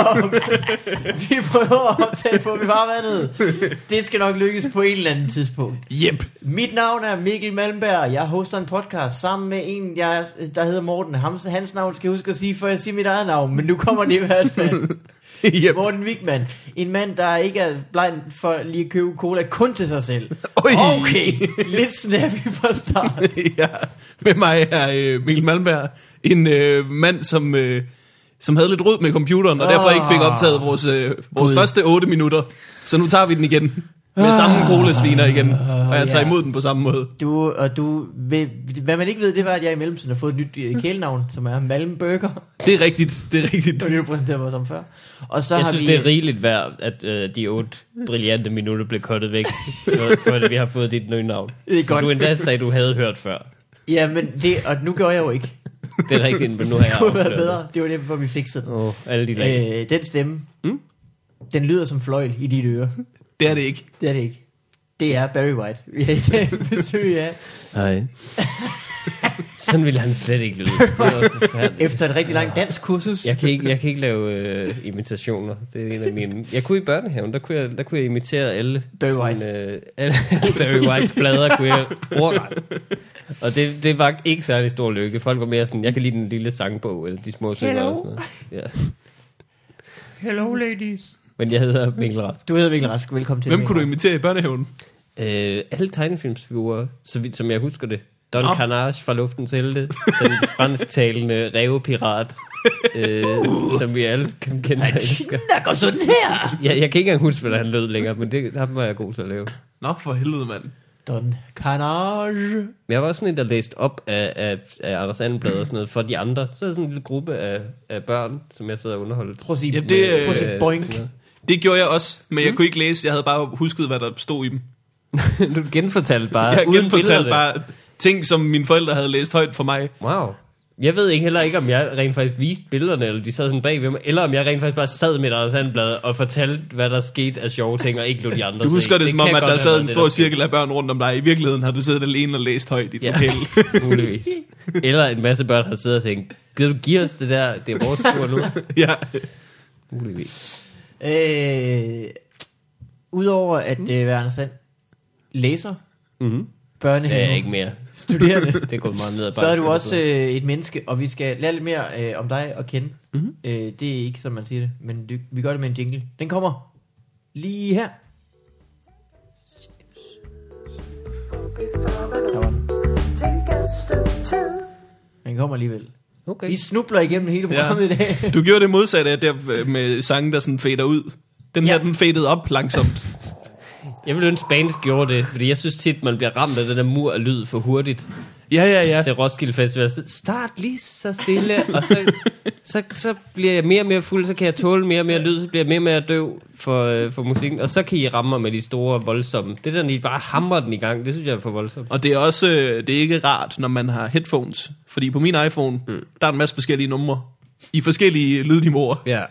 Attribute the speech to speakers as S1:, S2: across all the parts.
S1: Vi prøver at optage på vi farvandet. Det skal nok lykkes på et eller andet tidspunkt.
S2: Yep.
S1: Mit navn er Mikkel Malmberg. Jeg hoster en podcast sammen med en, jeg, der hedder Morten. Ham, hans navn skal jeg huske at sige, før jeg siger mit eget navn. Men nu kommer det i hvert fald.
S2: yep.
S1: Morten Wigman. En mand, der ikke er blind for lige at købe cola kun til sig selv.
S2: Oj.
S1: Okay, lidt snappy fra start.
S2: ja, med mig er øh, Mikkel Malmberg, en øh, mand, som, øh, som havde lidt rod med computeren, og
S1: Ah.
S2: derfor ikke fik optaget vores, øh, vores første 8 minutter. Så nu tager vi den igen, med samme colasviner igen, og jeg tager
S1: Ah. ja.
S2: imod den på samme måde.
S1: Du, og du, ved, hvad man ikke ved, det var, at jeg i mellemtiden har fået et nyt øh, kælenavn, som er Malmburger.
S2: Det er rigtigt, det er rigtigt.
S1: Det var det, du præsenterede mig som før. Og så
S3: Jeg
S1: har
S3: synes,
S1: vi...
S3: det er rigeligt værd, at øh, de otte brillante minutter blev kottet væk, for, for at vi har fået dit nye navn.
S1: Det er
S3: Som
S1: godt.
S3: du endda sagde, du havde hørt før.
S1: Ja, men det, og nu gør jeg jo ikke.
S3: Det er rigtigt, men nu har
S1: det
S3: jeg
S1: kunne være
S3: det.
S1: bedre. Det var det, hvor vi fikset
S3: oh, alle de lag.
S1: Øh, den stemme,
S3: Mm?
S1: den lyder som fløjl i dine ører.
S2: Det er det ikke.
S1: Det er det ikke. Det er Barry White. Vi har i dag besøg af,
S3: Nej. Sådan ville han slet ikke lyde.
S1: Efter et rigtig langt dansk kursus.
S3: Jeg kan ikke, jeg kan ikke lave øh, imitationer. Det er en af mine... Jeg kunne i børnehaven, der kunne jeg, der kunne jeg imitere alle.
S1: Barry
S3: sådan,
S1: White.
S3: Øh, alle Barry Whites blader kunne jeg ordret. Og det, det var ikke særlig stor lykke. Folk var mere sådan, jeg kan lide den lille sangbog, eller de små sønner. Og sådan noget. Ja. Hello ladies. Men jeg hedder Mikkel Rask.
S1: Du hedder Mikkel Rask. Velkommen til.
S2: Hvem kunne du
S1: Rask.
S2: imitere i børnehaven?
S3: Øh, alle tegnefilmsfigurer, så vidt som jeg husker det. Don oh. Carnage fra Luftens Helte, den fransktalende rævepirat, øh, som vi alle kan kende.
S1: Der går sådan her.
S3: Jeg, jeg kan ikke engang huske, hvordan han lød længere, men det ham var jeg god til at lave.
S2: Nå, for helvede, mand.
S1: Don Carnage.
S3: Men jeg var også sådan en, der læste op af, af, af Anders Andenblad og sådan noget for de andre. Så er sådan en lille gruppe af, af børn, som jeg sidder og underholdt.
S1: Prøv at sige,
S2: Ja, det, øh,
S1: prøv at sige boink.
S3: sådan
S2: Det gjorde jeg også, men jeg kunne ikke læse. Jeg havde bare husket, hvad der stod i dem.
S3: du genfortalte bare,
S2: Jeg
S3: uden
S2: genfortalte bare ting, som mine forældre havde læst højt for mig.
S3: Wow. Jeg ved ikke heller ikke, om jeg rent faktisk viste billederne, eller de sad sådan bag ved mig, eller om jeg rent faktisk bare sad med Anders Andenblad og fortalte, hvad der skete af sjove ting, og ikke lod de andre
S2: Du
S3: se.
S2: husker det, som om, at der sad en
S3: det,
S2: stor cirkel af børn rundt om dig. I virkeligheden har du siddet alene og læst højt i dit
S3: Ja.
S2: lokale.
S3: Muligvis. Eller en masse børn har siddet og tænkt, gider du give os det der, det er vores tur nu?
S2: ja.
S3: Muligvis.
S1: Øh, Udover at mm. øh, være Sand læser,
S3: Mm-hmm. Det
S1: børnehave,
S3: er ikke mere.
S1: studerende,
S3: Det er gået meget ned ad
S1: så er du også øh, et menneske, og vi skal lære lidt mere øh, om dig at kende.
S3: Mhm.
S1: Øh, det er ikke, som man siger det, men det, vi gør det med en jingle. Den kommer lige her. Der var den. Den kommer alligevel.
S3: Okay.
S1: Vi snubler igennem hele
S2: Ja.
S1: programmet i dag.
S2: Du gjorde det modsatte af der øh, med sange, der sådan fader ud. Den
S1: Ja.
S2: her, den fadede op langsomt.
S3: Jeg vil ønske, Bands gjorde det, fordi jeg synes tit, man bliver ramt af den der mur af lyd for hurtigt
S2: Ja, ja, ja.
S3: til Roskilde Festival. Så start lige så stille, og så, så, så bliver jeg mere og mere fuld, så kan jeg tåle mere og mere lyd, så bliver jeg mere og mere døv for, øh, for musikken, og så kan I ramme mig med de store voldsomme. Det der, I bare hamrer den i gang, det synes jeg er for voldsomt.
S2: Og det er også øh, det er ikke rart, når man har headphones. Fordi på min iPhone, mm. der er en masse forskellige numre. I forskellige lydniveauer.
S3: Ja,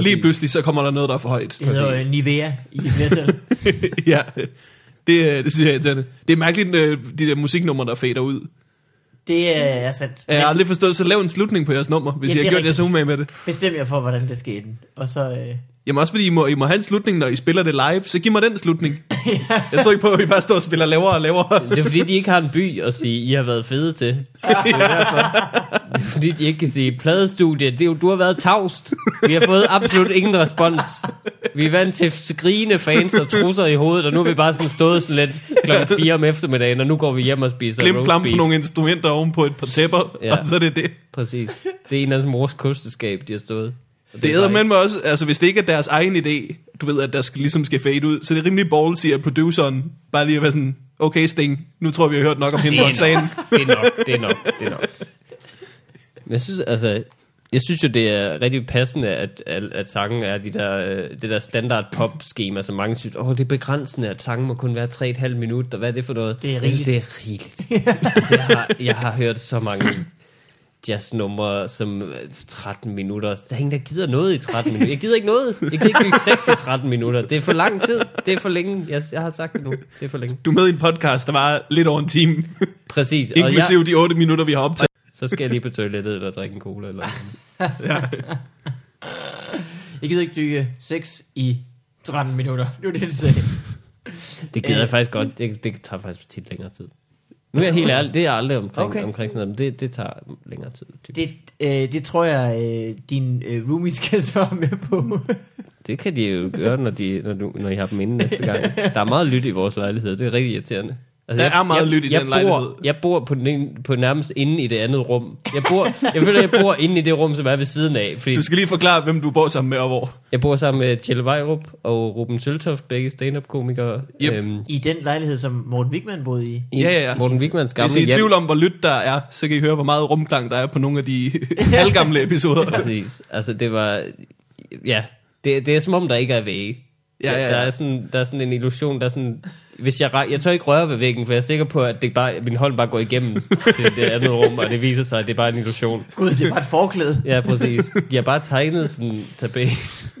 S2: Lige pludselig, så kommer der noget, der er for højt.
S1: Det hedder øh, Nivea i flertal.
S2: ja, det, øh, det synes jeg er irriterende. Det er mærkeligt, øh, de der musiknumre, der fader ud.
S1: Det er sandt.
S2: Jeg har aldrig forstået, så lav en slutning på jeres nummer, hvis
S1: Ja, det
S2: jeg
S1: er
S2: har gjort jer så umage med det.
S1: Bestem jer for, hvordan det skal ende. Og så... Øh,
S2: Jamen også fordi, I må, I må have en slutning, når I spiller det live, så giv mig den slutning. Jeg tror ikke på, at I bare står og spiller lavere og lavere.
S3: Det er fordi, de ikke har en by at sige, I har været fede til. Det er derfor. Det er fordi, de ikke kan sige, pladestudie, det er jo, du har været tavst. Vi har fået absolut ingen respons. Vi er vant til skrigende fans og trusser i hovedet, og nu har vi bare sådan stået sådan lidt klokken 4 om eftermiddagen, og nu går vi hjem og spiser roast
S2: plam på nogle instrumenter oven på et par tæpper,
S3: Ja.
S2: ja. og så er det det.
S3: Præcis. Det er en af mors kosteskab, de har stået. Og
S2: Det
S3: er
S2: æder med mig også, altså hvis det ikke er deres egen idé, du ved, at der skal, ligesom skal fade ud, så det er rimelig ballsy at produceren bare lige at være sådan, okay Sting, nu tror vi, vi har hørt nok om hende
S3: Det er nok, det er nok, det er nok, det er nok. Men jeg synes, altså, jeg synes jo, det er rigtig passende, at, at, at sangen er de der, øh, det der standard pop-schema, som mange synes, åh, det er begrænsende, at sangen må kun være 3,5 minutter, hvad er det for noget?
S1: Det er rigeligt.
S3: Det er rigeligt. altså, jeg, har, jeg har hørt så mange jazznumre som øh, 13 minutter. Der er ingen, der gider noget i 13 minutter. Jeg gider ikke noget. Jeg gider ikke bygge sex i 13 minutter. Det er for lang tid. Det er for længe. Jeg, jeg har sagt det nu. Det er for længe.
S2: Du er med i en podcast, der var lidt over en time,
S3: Præcis. Og jeg,
S2: inklusive de 8 minutter, vi har optaget.
S3: så skal jeg lige på toilettet eller drikke en cola. Eller noget.
S1: Jeg gider ikke dykke 6 i 13 minutter. Det var det, du sagde.
S3: Det gider
S1: Øh.
S3: jeg faktisk godt. Det, det tager faktisk tit længere tid. Nu er jeg helt ærlig, det er jeg aldrig omkring,
S1: Okay.
S3: omkring sådan noget, men det, det tager længere tid. Typisk.
S1: Det, øh, det tror jeg, øh, din øh, roomie skal svare med på.
S3: Det kan de jo gøre, når, de, når, du, når I har dem inde næste gang. Der er meget lyt i vores lejlighed, det er rigtig irriterende. Altså,
S2: Der er meget lydt i
S3: jeg
S2: den
S3: bor,
S2: lejlighed.
S3: Jeg bor på, den, på nærmest inde i det andet rum. Jeg, bor, jeg føler, jeg bor inde i det rum, som er ved siden af. Fordi
S2: Du skal lige forklare, hvem du bor sammen med og hvor.
S3: jeg bor sammen med Tjelle Vejrup og Ruben Søltoft, begge stand-up-komikere.
S2: Yep.
S3: Øhm,
S1: I den lejlighed, som Morten Wigman boede i.
S3: i
S2: Ja, ja, ja.
S3: Morten Wigmans gamle
S2: Hvis I er i tvivl om, hvor lyt der er, så kan I høre, hvor meget rumklang der er på nogle af de halvgamle episoder.
S3: Præcis. Altså, det var... Ja, det, det er som om, der ikke er vægge.
S2: Ja, ja, ja.
S3: Der, er sådan, der er sådan en illusion, der er sådan... Hvis jeg, jeg tør ikke røre ved væggen, for jeg er sikker på, at det bare, min hånd bare går igennem til det andet rum, og det viser sig, at det er bare en illusion.
S1: Gud, det er bare et forklæde.
S3: Ja, præcis. De har bare tegnet sådan en tapet.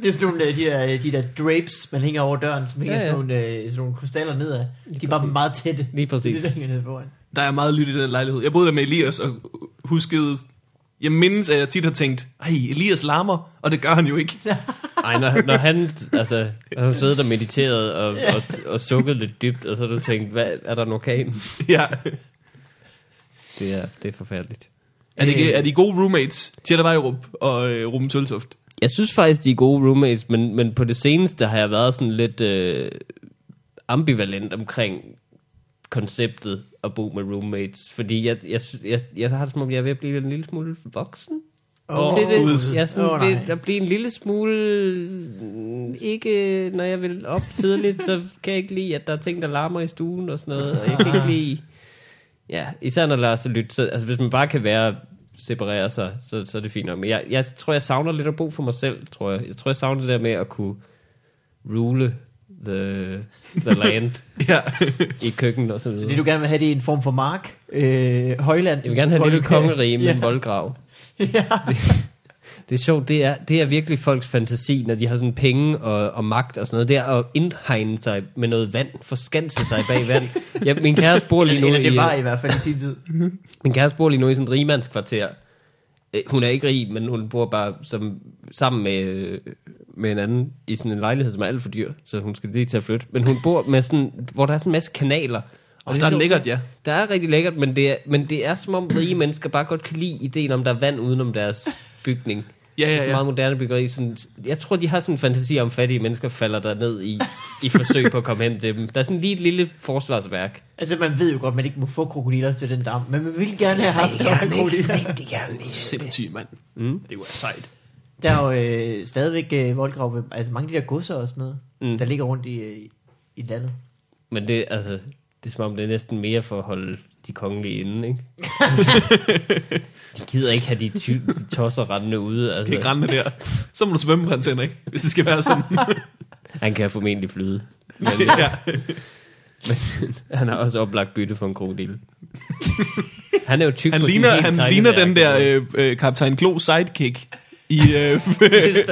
S1: Det er sådan nogle, øh, de der, de der drapes, man hænger over døren, som hænger
S3: Ja,
S1: ja, sådan, nogle, øh, sådan nogle krystaller nedad. De er bare meget tætte.
S3: Lige præcis.
S1: Det er der hænger nede foran.
S2: Der er meget lyt i den lejlighed. Jeg boede der med Elias og huskede... Jeg mindes, at jeg tit har tænkt, ej, Elias larmer, og det gør han jo ikke.
S3: Ej, når, når han, altså, han har siddet og mediteret og, og, og sukket lidt dybt, og så har du tænkt, hvad, er der en orkan?
S2: ja.
S3: Det er, det er forfærdeligt.
S2: Er, det, ikke- er de gode roommates, Tjelle Vejrup og øh, Ruben Søltoft?
S3: Jeg synes faktisk, de er gode roommates, men, men på det seneste har jeg været sådan lidt øh, ambivalent omkring konceptet at bo med roommates. Fordi jeg, jeg, jeg, jeg har det som om, jeg er ved at blive en lille smule voksen.
S2: Åh,
S3: til det. Jeg sådan oh,
S1: nej.
S3: ved at blive en lille smule... mm, Ikke, når jeg vil op tidligt, så kan jeg ikke lide, at der er ting, der larmer i stuen og sådan noget. Og jeg kan ikke lide... Ja, især når Lars er lyt. Så, altså, hvis man bare kan være separere sig, så, så er det fint nok. Men jeg, jeg tror, jeg savner lidt at bo for mig selv, tror jeg. Jeg tror, jeg savner det der med at kunne rule the, the land
S2: Ja.
S3: i køkkenet og så videre.
S1: Så det du gerne vil have, det er en form for mark. Øh, højland.
S3: Jeg vil gerne have et
S1: hvor
S3: lille kongerige med
S1: ja.
S3: en voldgrav.
S1: ja.
S3: Det er sjovt, det er, det er virkelig folks fantasi, når de har sådan penge og, og magt og sådan noget. Det er at indhegne sig med noget vand, forskanse sig bag vand. Ja, min kæreste bor lige
S1: Eller,
S3: nu
S1: eller det
S3: i,
S1: var i hvert fald i sin tid.
S3: min kæreste bor lige nu i sådan et rigmandskvarter. Øh, Hun er ikke rig, men hun bor bare som, sammen med, øh, med en anden i sådan en lejlighed, som er alt for dyr, så hun skal lige til at flytte. Men hun bor med sådan, hvor der er sådan en masse kanaler.
S2: Og
S3: det
S2: der er
S3: sjovt,
S2: lækkert, ja.
S3: Der er rigtig lækkert, men det er, men det er som om rige mennesker bare godt kan lide ideen om, der er vand udenom deres bygning.
S2: Ja,
S3: Det er
S2: ja,
S3: så
S2: ja.
S3: meget moderne byggeri. Sådan, jeg tror, de har sådan en fantasi om, fattige mennesker falder der ned i, i forsøg på at komme hen til dem. Der er sådan lige et lille forsvarsværk.
S1: Altså, man ved jo godt, man ikke må få krokodiller til den dam, men man ville gerne have haft der var krokodiller.
S3: rigtig gerne lige.
S2: Sindssygt, mand.
S3: Mm.
S2: Det var sejt.
S1: Der er jo øh, stadigvæk øh, voldgrav, ved- altså mange af de der godser og sådan noget,
S3: Mm.
S1: der ligger rundt i, øh, i landet.
S3: Men det, altså, det er som om, det er næsten mere for at holde de kongelige inde, ikke? de gider ikke have de, ty- de tosser rendende ude.
S2: Det er
S3: Altså,
S2: grænne der. Så må du svømme, prins Henrik, hvis det skal være sådan.
S3: han kan formentlig flyde. Men,
S2: ja.
S3: men han har også oplagt bytte for en krokodil. han er jo tyk
S2: Han
S3: på
S2: ligner, han ligner den der øh, øh, Kaptajn Klo sidekick i, øh,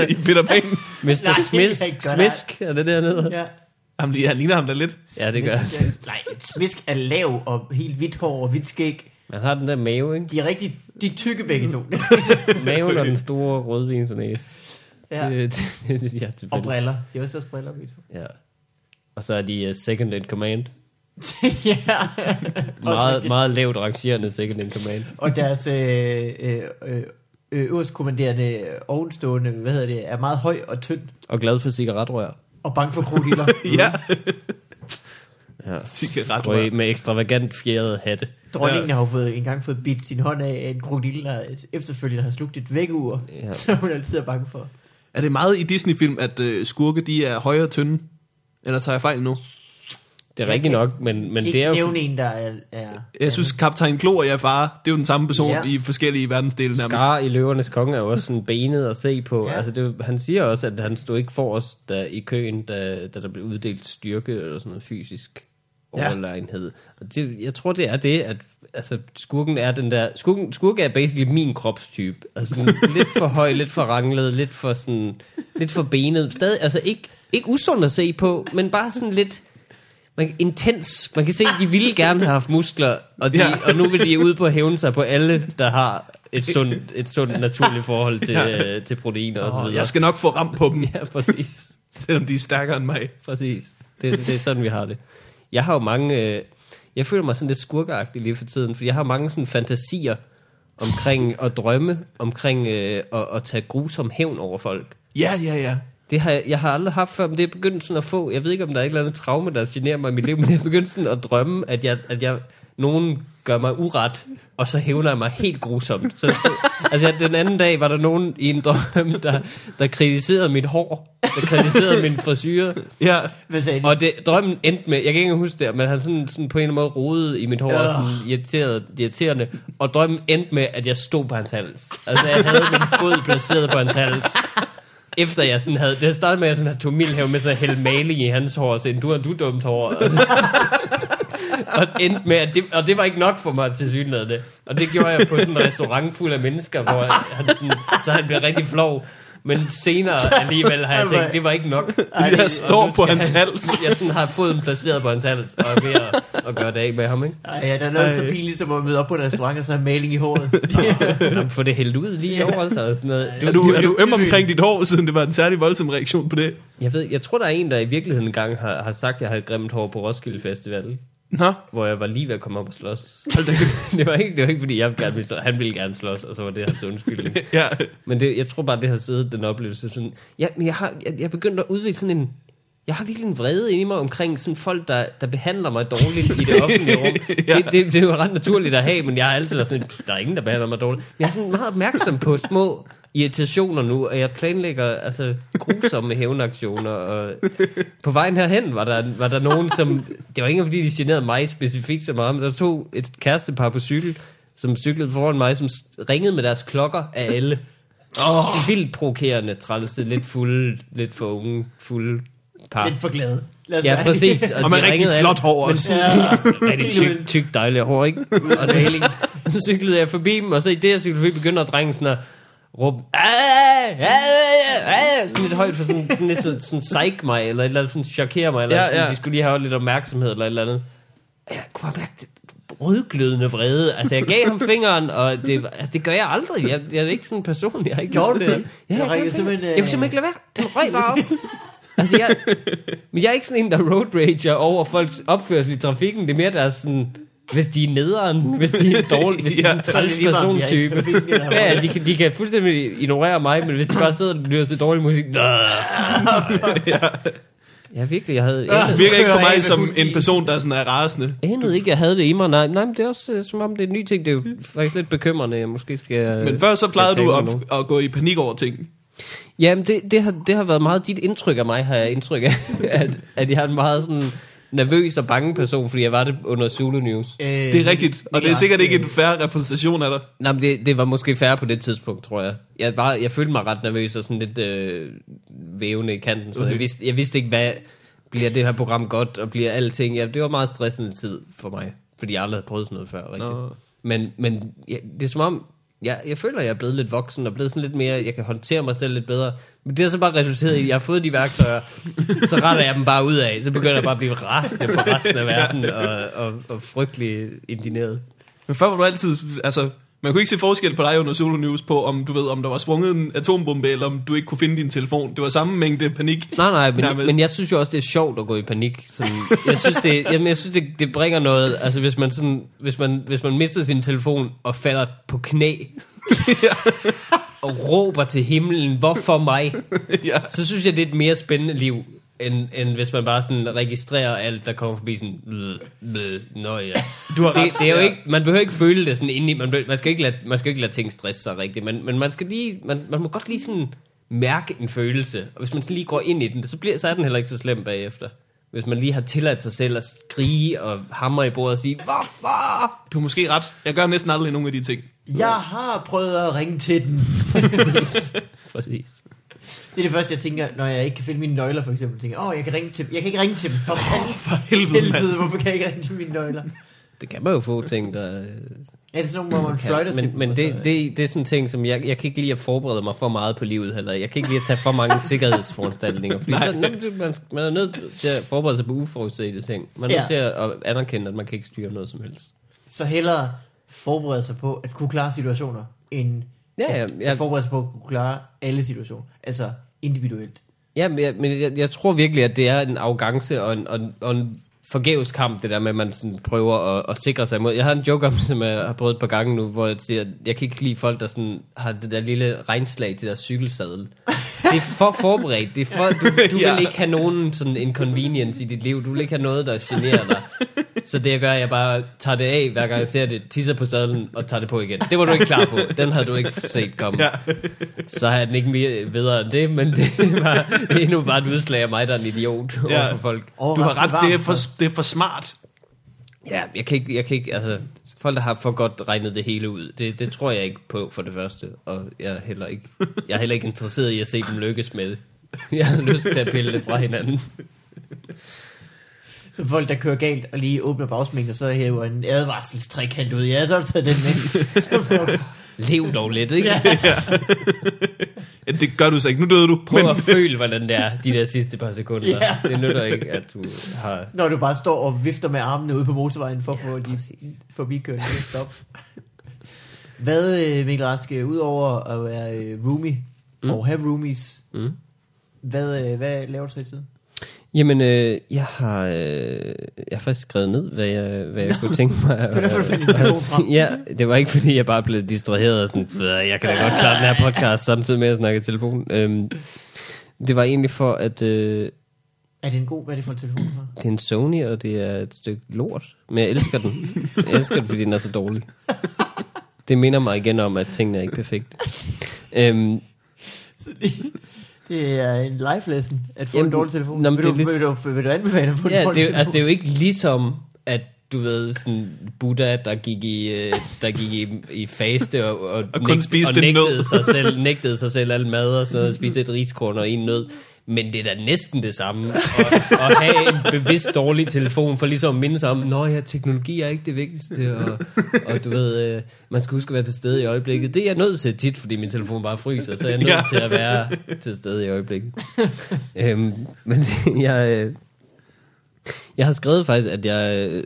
S2: i Peter Pan.
S3: Mr.
S1: Nej,
S3: Smith, Smisk, er det dernede?
S1: Ja.
S2: Han, han ligner ham da lidt.
S3: Ja, det gør han.
S1: Nej, et smisk er lav og helt hvidt hår og hvidt skæg.
S3: Han har den der mave, ikke?
S1: De er rigtig, de er tykke begge to.
S3: Maven og den store rødvinsnæse.
S1: ja.
S3: Det, det, det, ja,
S1: Og briller. De har også også briller begge to.
S3: Ja. Og så er de uh, second in command.
S1: ja.
S3: Meget, meget lavt rangerende second in command.
S1: Og deres øh, øh, øh, øverst kommanderende ovenstående, hvad hedder det, er meget høj og tynd.
S3: Og glad for cigaretrør.
S1: Og bange for krokodiller.
S2: Ja.
S3: Ja.
S2: Cigaret.
S3: Går i med ekstravagant fjerde hatte.
S1: Dronningen har jo fået, engang fået bidt sin hånd af en krokodil, der efterfølgende har slugt et vækkeur.
S3: Ja.
S1: Ja. Så hun altid er bange for.
S2: Er det meget i Disney-film, at øh, skurke de er højere og tynde? Eller tager jeg fejl nu?
S3: Det er
S1: Jeg
S3: rigtigt nok, men, men det er jo...
S1: nævne en, der er... er
S2: Jeg synes, Kaptajn Klo og jeg far, det er jo den samme person
S1: Ja.
S2: i forskellige verdensdele nærmest.
S3: Skar i løvernes konge er jo også sådan benet at se på. Ja.
S1: Ja.
S3: Altså det, han siger også, at han stod ikke for os da, i køen, da, da der blev uddelt styrke eller sådan noget fysisk
S2: Ja.
S3: overlegenhed. Og det, jeg tror, det er det, at altså, skurken er den der... Skurken, skurke er basically min kropstype. Altså sådan, lidt for høj, lidt for ranglet, lidt for sådan... Lidt for benet. Stadig, altså ikke, ikke usund at se på, men bare sådan lidt... Man, intens. Man kan se, at de ville gerne have haft muskler, og, de,
S2: Ja.
S3: og nu vil de ud på at hævne sig på alle, der har et sundt, et sundt naturligt forhold til,
S2: Ja.
S3: øh, til proteiner og så videre.
S2: jeg skal nok få ramt på dem,
S3: Ja, præcis.
S2: selvom de er stærkere end mig.
S3: Præcis. Det, det er sådan, vi har det. Jeg har jo mange... Øh, jeg føler mig sådan lidt skurkeagtig lige for tiden, for jeg har mange sådan fantasier omkring at drømme, omkring øh, at, at tage grusom hævn over folk.
S2: Ja, ja, ja.
S3: Det har, jeg- jeg har aldrig haft før, men det er begyndt sådan at få, jeg ved ikke, om der er et eller andet traume, der generer mig i mit liv, men jeg er begyndt sådan at drømme, at jeg, at jeg nogen gør mig uret, og så hævner jeg mig helt grusomt. Så, så, altså den anden dag var der nogen i en drøm, der, der kritiserede mit hår, der kritiserede min frisyr,
S2: Ja,
S1: Hvad sagde de?
S3: og det, drømmen endte med, jeg kan ikke engang huske det, men han sådan, sådan på en eller anden måde rodede i mit hår, og sådan irriteret, irriterende, og drømmen endte med, at jeg stod på hans hals. Altså jeg havde min fod placeret på hans hals. Efter jeg sådan havde, det startede med, at jeg sådan havde tog Milhav med sådan at hælde maling i hans hår, og sagde, du har du dumt hår. Og, og endte med, at det, og det var ikke nok for mig til synligheden. Og det gjorde jeg på sådan en restaurant fuld af mennesker, hvor han sådan, så han blev rigtig flov. Men senere alligevel har jeg tænkt, det var ikke nok.
S2: jeg
S3: Og
S2: står på hans
S3: han-
S2: hals.
S3: Jeg sådan har foden placeret på hans hals, og er ved at, at gøre det af med ham, ikke?
S1: Ej, ja, der er noget
S2: Ej.
S1: så pinligt, som at møde op på en restaurant, og så have maling i håret.
S3: Jamen, få det hældt ud lige over sig og sådan noget.
S2: Er du, er du øm omkring dit hår, siden det var en særlig voldsom reaktion på det?
S3: Jeg ved, jeg tror, der er en, der i virkeligheden en gang har, har sagt, at jeg havde grimt hår på Roskilde Festival,
S2: Nå,
S3: hvor jeg var lige ved at komme op og slås.
S2: kæft.
S3: det, var ikke, det var ikke, fordi jeg gerne ville slås. Han ville gerne slås, og så var det hans undskyldning.
S2: Ja,
S3: Men det, jeg tror bare, det har siddet den oplevelse. Sådan, ja, men jeg har jeg, jeg er begyndt at udvikle sådan en... Jeg har virkelig en vrede inde i mig omkring sådan folk, der, der behandler mig dårligt i det offentlige rum.
S2: Ja.
S3: det, det, det, er jo ret naturligt at have, men jeg har altid været sådan, der er ingen, der behandler mig dårligt. Men jeg er sådan meget opmærksom på små irritationer nu, og jeg planlægger altså grusomme hævnaktioner. Og på vejen herhen var der, var der nogen, som... Det var ikke fordi, de generede mig specifikt så meget, men der tog et kærestepar på cykel, som cyklede foran mig, som ringede med deres klokker af alle. Oh. Vildt provokerende, trælse, lidt fulde, lidt for unge, fulde par.
S1: Lidt for glad. Lad os
S3: Ja, præcis.
S2: og med
S3: de
S2: rigtig flot hår
S3: men
S2: også.
S3: sådan- Rigtig tyk, tyk dejlig hår, ikke? Og så, så cyklede jeg forbi dem, og så i det, jeg cyklede forbi, begynder drengen sådan at råbe, sådan lidt højt for sådan, sådan lidt sådan, sådan psych mig, eller et eller andet sådan chokere mig, eller
S2: Ja,
S3: ja, sådan,
S2: ja.
S3: de skulle lige have lidt opmærksomhed, eller et eller andet. Og Jeg kunne bare mærke det rødglødende vrede. Altså, jeg gav ham fingeren, og det, altså, det gør jeg aldrig. Jeg, jeg er ikke sådan en person, jeg har ikke
S1: Gjorde det?
S3: at- Ja,
S1: Jeg
S3: jeg, jeg,
S1: ringede
S3: jeg,
S1: simpelthen,
S3: jeg, jeg kunne simpelthen ikke lade være. Den røg bare op. Altså, jeg, men jeg er ikke sådan en, der road rager over folks opførsel i trafikken. Det er mere deres sådan, hvis de er nederen, hvis de er dårlige, hvis de er en
S2: Ja,
S3: træls
S1: jeg er
S3: persontype. Ja, ja, de, kan, de kan fuldstændig ignorere mig, men hvis de bare sidder og lytter til dårlig musik, Ja, virkelig, jeg havde...
S1: Ja.
S3: Jeg
S2: Det virker ikke på mig som en person, der sådan er rasende.
S3: anede ikke, jeg havde det i mig. Nej, nej men det er også øh, som om, det er en ny ting. Det er jo faktisk lidt bekymrende. Jeg måske skal...
S2: Men før så plejede du at, at gå i panik over ting.
S3: Jamen, det, det, har, det har været meget dit indtryk af mig, har jeg indtryk af, at, at jeg er en meget sådan nervøs og bange person, fordi jeg var det under Zulu News.
S1: Øh,
S2: Det er rigtigt, og det er sikkert ikke en færre repræsentation af dig.
S3: Nej, men det, det var måske færre på det tidspunkt, tror jeg. Jeg, var, jeg følte mig ret nervøs og sådan lidt øh, vævende i kanten, så
S2: Okay.
S3: jeg, vidste, jeg vidste ikke, hvad bliver det her program godt, og bliver alting... Ja, det var meget stressende tid for mig, fordi jeg aldrig havde prøvet sådan noget før, rigtigt.
S2: Nå.
S3: Men, men ja, det er som om, jeg, jeg føler, at jeg er blevet lidt voksen, og blevet sådan lidt mere, jeg kan håndtere mig selv lidt bedre. Men det har så bare resulteret i, at jeg har fået de værktøjer, så retter jeg dem bare ud af. Så begynder jeg bare at blive rasende på resten af verden, og, og, og frygtelig indineret.
S2: Men før var du altid, altså, man kunne ikke se forskel på dig under Solo News på, om du ved, om der var sprunget en atombombe, eller om du ikke kunne finde din telefon. Det var samme mængde panik.
S3: Nej, nej, men,
S2: Nærmest.
S3: men jeg synes jo også, det er sjovt at gå i panik. Sådan, jeg synes, det, jamen, jeg synes det, det bringer noget, altså hvis man, sådan, hvis, man, hvis man mister sin telefon og falder på knæ, og råber til himlen, hvorfor mig?
S2: ja.
S3: Så synes jeg, det er et mere spændende liv, end, end hvis man bare sådan registrerer alt, der kommer forbi sådan, blød, blød, nå ja.
S2: Du har
S3: Det,
S2: ret.
S3: det er jo
S2: Ja.
S3: ikke, man behøver ikke føle det sådan indeni, man, man, skal ikke lade, man skal ikke lade ting stresse sig rigtigt, men, men man skal lige, man, man må godt lige sådan mærke en følelse, og hvis man sådan lige går ind i den, så, bliver, så er den heller ikke så slem bagefter. Hvis man lige har tilladt sig selv at skrige og hamre i bordet og sige, hvorfor?
S2: Du har måske ret. Jeg gør næsten aldrig nogen af de ting.
S1: Jeg har prøvet at ringe til den.
S3: Præcis.
S1: Det er det første, jeg tænker, når jeg ikke kan finde mine nøgler, for eksempel. Jeg tænker, åh, jeg kan ringe til dem. Jeg kan ikke ringe til dem. For, oh,
S2: For helvede,
S1: helvede, hvorfor kan jeg ikke ringe til mine nøgler?
S3: Det kan man jo få ting, der... øh,
S1: Er det sådan nogle, hvor man fløjter til
S3: men,
S1: dem,
S3: men det,
S1: så-
S3: det, det er sådan en ting, som jeg, jeg kan ikke lide at forberede mig for meget på livet heller. Jeg kan ikke lide at tage for mange sikkerhedsforanstaltninger. Fordi så, man, man er nødt til at forberede sig på uforudsete ting. Man er
S1: Ja.
S3: nødt til at, at anerkende, at man kan ikke styre noget som helst.
S1: Så hellere forberede sig på at kunne klare situationer, end
S3: Ja, ja,
S1: at,
S3: ja.
S1: at forberede sig på at kunne klare alle situationer. Altså individuelt.
S3: Ja, men, jeg, men jeg, jeg tror virkelig, at det er en arrogance og en, og, en- og en forgæves kamp, det der med, at man sådan prøver at, at sikre sig imod. Jeg har en joke om, som jeg har prøvet et par gange nu, hvor jeg siger, at jeg kan ikke lide folk, der sådan har det der lille regnslag til der cykelsadel. Det er for forberedt. Det er for, du, du
S2: Ja.
S3: vil ikke have nogen sådan inconvenience i dit liv. Du vil ikke have noget, der generer dig. Så det jeg gør, er, at jeg bare tager det af, hver gang jeg ser det, tisser på sadlen og tager det på igen. Det var du ikke klar på. Den havde du ikke set komme.
S2: Ja.
S3: Så er den ikke mere bedre end det, men det er, bare, det er nu bare et udslag af mig, der er en idiot
S2: Ja.
S3: over for folk.
S2: Du har ret, det er, for, det er for smart.
S3: Ja, jeg kan ikke, jeg kan ikke altså, folk, der har for godt regnet det hele ud, det, det tror jeg ikke på for det første, og jeg er heller ikke, jeg er heller ikke interesseret i at se dem lykkes med det. Jeg har lyst til at pille det fra hinanden.
S1: Så folk, der kører galt og lige åbner bagsmængden, og så hæver en advarselstrækant ud. Ja, så har du taget den med. altså,
S3: Lev dog lidt, ikke?
S1: ja.
S2: Ja, det gør du så ikke. Nu døde du.
S3: Prøv at føle, hvordan det er, de der sidste par sekunder.
S1: Ja.
S3: Det nytter ikke, at du har...
S1: Når du bare står og vifter med armene ude på motorvejen, for at få de forbikørende til at stoppe. Hvad, øh, Mikkel Rask, øh, udover at være øh, roomie,
S3: Mm.
S1: og have roomies,
S3: Mm.
S1: hvad, hvad laver du så i tiden?
S3: Jamen, øh, jeg har, øh, jeg har faktisk skrevet ned, hvad jeg, hvad jeg kunne tænke mig.
S1: Det var derfor, du
S3: ja, det var ikke fordi, jeg bare blev distraheret og sådan, "Øh, jeg kan da godt klare den her podcast samtidig med at snakke i telefon. Øhm, det var egentlig for, at øh,
S1: Er det en god, hvad er det for en telefon,
S3: det er en Sony, og det er et stykke lort. Men jeg elsker den. Jeg elsker den, fordi den er så dårlig. Det minder mig igen om, at tingene er ikke perfekte. Øhm,
S1: Det er en life lesson, at få
S3: Jamen,
S1: en dårlig telefon.
S3: nå, men
S1: vil,
S3: det
S1: du,
S3: er lig-
S1: vil, du, vil du anbefale at få en
S3: Ja,
S1: dårlig
S3: det, er, jo-
S1: telefon?
S3: altså, det er jo ikke ligesom, at du ved, sådan Buddha, der gik i, øh, der gik i, i faste og, og,
S2: Og kun spiste
S3: og
S2: en
S3: nægtede,
S2: nød.
S3: sig selv, nægtede sig selv al mad og sådan noget, spiste et riskorn og en nød. Men det er da næsten det samme, at, at have en bevidst dårlig telefon, for ligesom at minde sig om, nå ja, teknologi er ikke det vigtigste, og, og du ved, øh, man skal huske at være til stede i øjeblikket. Det er jeg nødt til tit, fordi min telefon bare fryser, så jeg er nødt
S2: Ja.
S3: til at være til stede i øjeblikket. øhm, men jeg, øh, jeg har skrevet faktisk, at jeg, øh,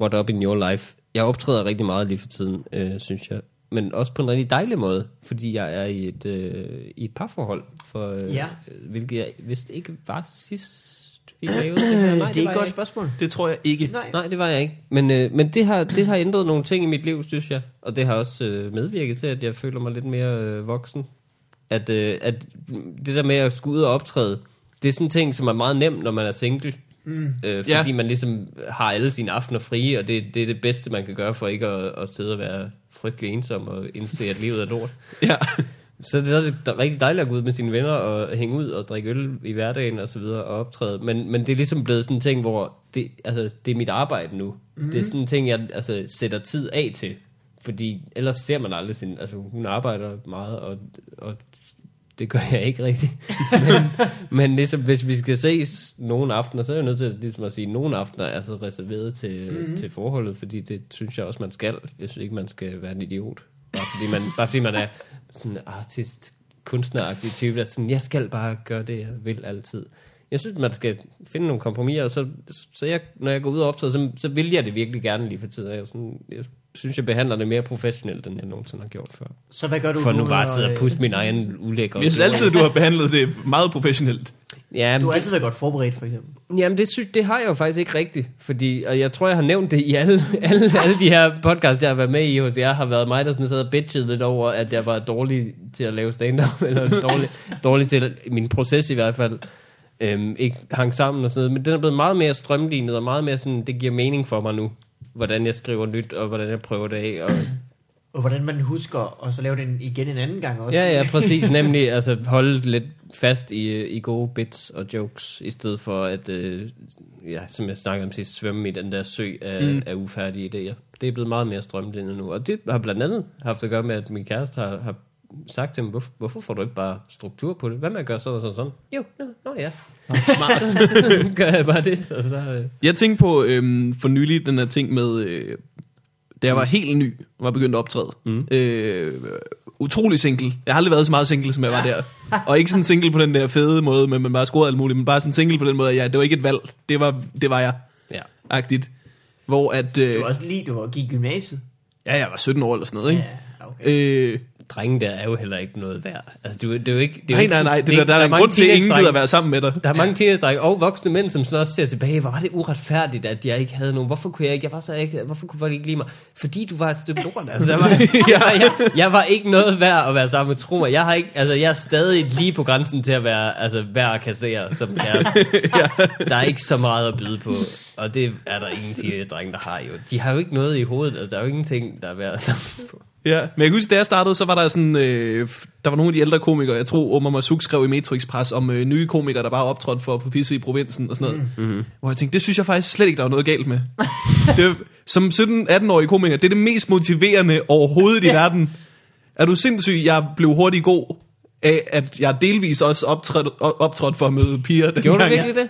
S3: what up in your life, jeg optræder rigtig meget lige for tiden, øh, synes jeg. Men også på en rigtig dejlig måde, fordi jeg er i et, øh, i et parforhold, for, øh,
S1: Ja.
S3: hvilket jeg vist ikke var sidst, vi lavede det her. Nej,
S1: det er et godt
S3: ikke.
S1: spørgsmål.
S2: Det tror jeg ikke.
S1: Nej.
S3: Nej, det var jeg ikke. Men, øh, men det, har, det har ændret nogle ting i mit liv, synes jeg. Og det har også øh, medvirket til, at jeg føler mig lidt mere øh, voksen. At, øh, at det der med at skulle ud og optræde, det er sådan en ting, som er meget nemt, når man er single. Mm. Øh, fordi
S2: Ja.
S3: man ligesom har alle sine aftener frie, og det, det er det bedste, man kan gøre for ikke at, at sidde og være frygtelig ensom og indse, at livet er lort.
S2: Ja.
S3: Så det, så er det rigtig dejligt at gå ud med sine venner og hænge ud og drikke øl i hverdagen og så videre og optræde. Men, men det er ligesom blevet sådan en ting, hvor det, altså, det er mit arbejde nu. Mm. Det er sådan en ting, jeg altså, sætter tid af til. Fordi ellers ser man aldrig sin... Altså hun arbejder meget, og, og det gør jeg ikke rigtigt. men, men ligesom, hvis vi skal ses nogle aftener, så er jeg nødt til ligesom at sige, at nogle aftener er så reserveret til, mm. til forholdet, fordi det synes jeg også, man skal. Jeg synes ikke, man skal være en idiot. Bare fordi man, bare fordi man er sådan en artist, kunstneragtig type, der er sådan, jeg skal bare gøre det, jeg vil altid. Jeg synes, man skal finde nogle kompromiser, og så, så jeg, når jeg går ud og optræder, så, så vil jeg det virkelig gerne lige for tiden. Jeg, sådan, jeg synes, jeg behandler det mere professionelt, end jeg nogensinde har gjort før.
S1: Så hvad gør du
S3: For nu
S1: når,
S3: bare at sidde og
S1: øh,
S3: puste min egen ulækre.
S2: Jeg synes altid, du har behandlet det meget professionelt.
S3: Ja,
S1: Du har altid været godt forberedt, for eksempel.
S3: jamen det, synes, det har jeg jo faktisk ikke rigtigt, fordi, og jeg tror, jeg har nævnt det i alle, alle, alle de her podcasts, jeg har været med i hos jer, har været mig, der sådan sad og bitchede lidt over, at jeg var dårlig til at lave stand-up, eller dårlig, dårlig til, min proces i hvert fald, øhm, ikke hang sammen og sådan noget, men den er blevet meget mere strømlignet, og meget mere sådan, det giver mening for mig nu, hvordan jeg skriver nyt, og hvordan jeg prøver det af, og
S1: Og hvordan man husker, og så lave den igen en anden gang også.
S3: Ja, ja, præcis. Nemlig altså, holde lidt fast i, i gode bits og jokes, i stedet for at, øh, ja, som jeg snakkede om sidst, svømme i den der sø af, mm. af ufærdige idéer. Det er blevet meget mere strømlignet nu. Og det har blandt andet haft at gøre med, at min kæreste har, har sagt til mig, hvorfor, hvorfor får du ikke bare struktur på det? Hvad med at gøre sådan og sådan og sådan? Jo, nå, nå ja. Smart. så, gør jeg bare det. Og så, øh,
S2: Jeg tænkte på øhm, for nylig den her ting med, øh, da jeg var helt ny, var begyndt at optræde. Mm. Øh, utrolig single. Jeg har aldrig været så meget single, som jeg var der. Og ikke sådan single på den der fede måde, men man bare scorede alt muligt, men bare sådan single på den måde, at ja, det var ikke et valg. Det var, det var jeg,
S3: ja.
S2: agtigt. Hvor at, øh,
S1: Du var også lige, du var, gik i gymnasiet.
S2: ja, jeg var 17 år eller sådan noget, ikke?
S1: Ja, okay.
S2: Øh,
S3: drenge der er jo heller ikke noget værd. Altså, det, er det er jo ikke... Det er
S2: Nej,
S3: ikke
S2: nej, nej. Det,
S3: er
S2: der,
S3: ikke-
S2: der er en grund til, at ingen gider være sammen med dig.
S3: Der er mange teenage og voksne mænd, som sådan også ser tilbage, hvor var det uretfærdigt, at jeg ikke havde nogen. Hvorfor kunne jeg ikke? Jeg var så ikke, hvorfor kunne folk ikke lide mig? Fordi du var et stykke lort. Altså, jeg, var, jeg, jeg, jeg, var ikke noget værd at være sammen med. Tro mig, jeg, har ikke, altså, jeg er stadig lige på grænsen til at være altså, værd at kassere som kæreste. Der er ikke så meget at byde på. Og det er der ingen teenage-drenge, der har jo. De har jo ikke noget i hovedet. Altså, der er jo ingenting, der er værd at sammen på.
S2: Ja, men jeg kan huske, da jeg startede, så var der sådan, øh, der var nogle af de ældre komikere, jeg tror Omar Masuk skrev i Metro Express om øh, nye komikere, der bare optrådte for på fisse i provinsen og sådan noget. Mm. Hvor jeg tænkte, det synes jeg faktisk slet ikke, der var noget galt med. det, som 17-18-årig komiker, det er det mest motiverende overhovedet i verden. Er du sindssyg, jeg blev hurtigt god af, at jeg delvis også optrådte, optrådte for at møde piger.
S3: Gjorde du
S2: dengang.
S3: virkelig det?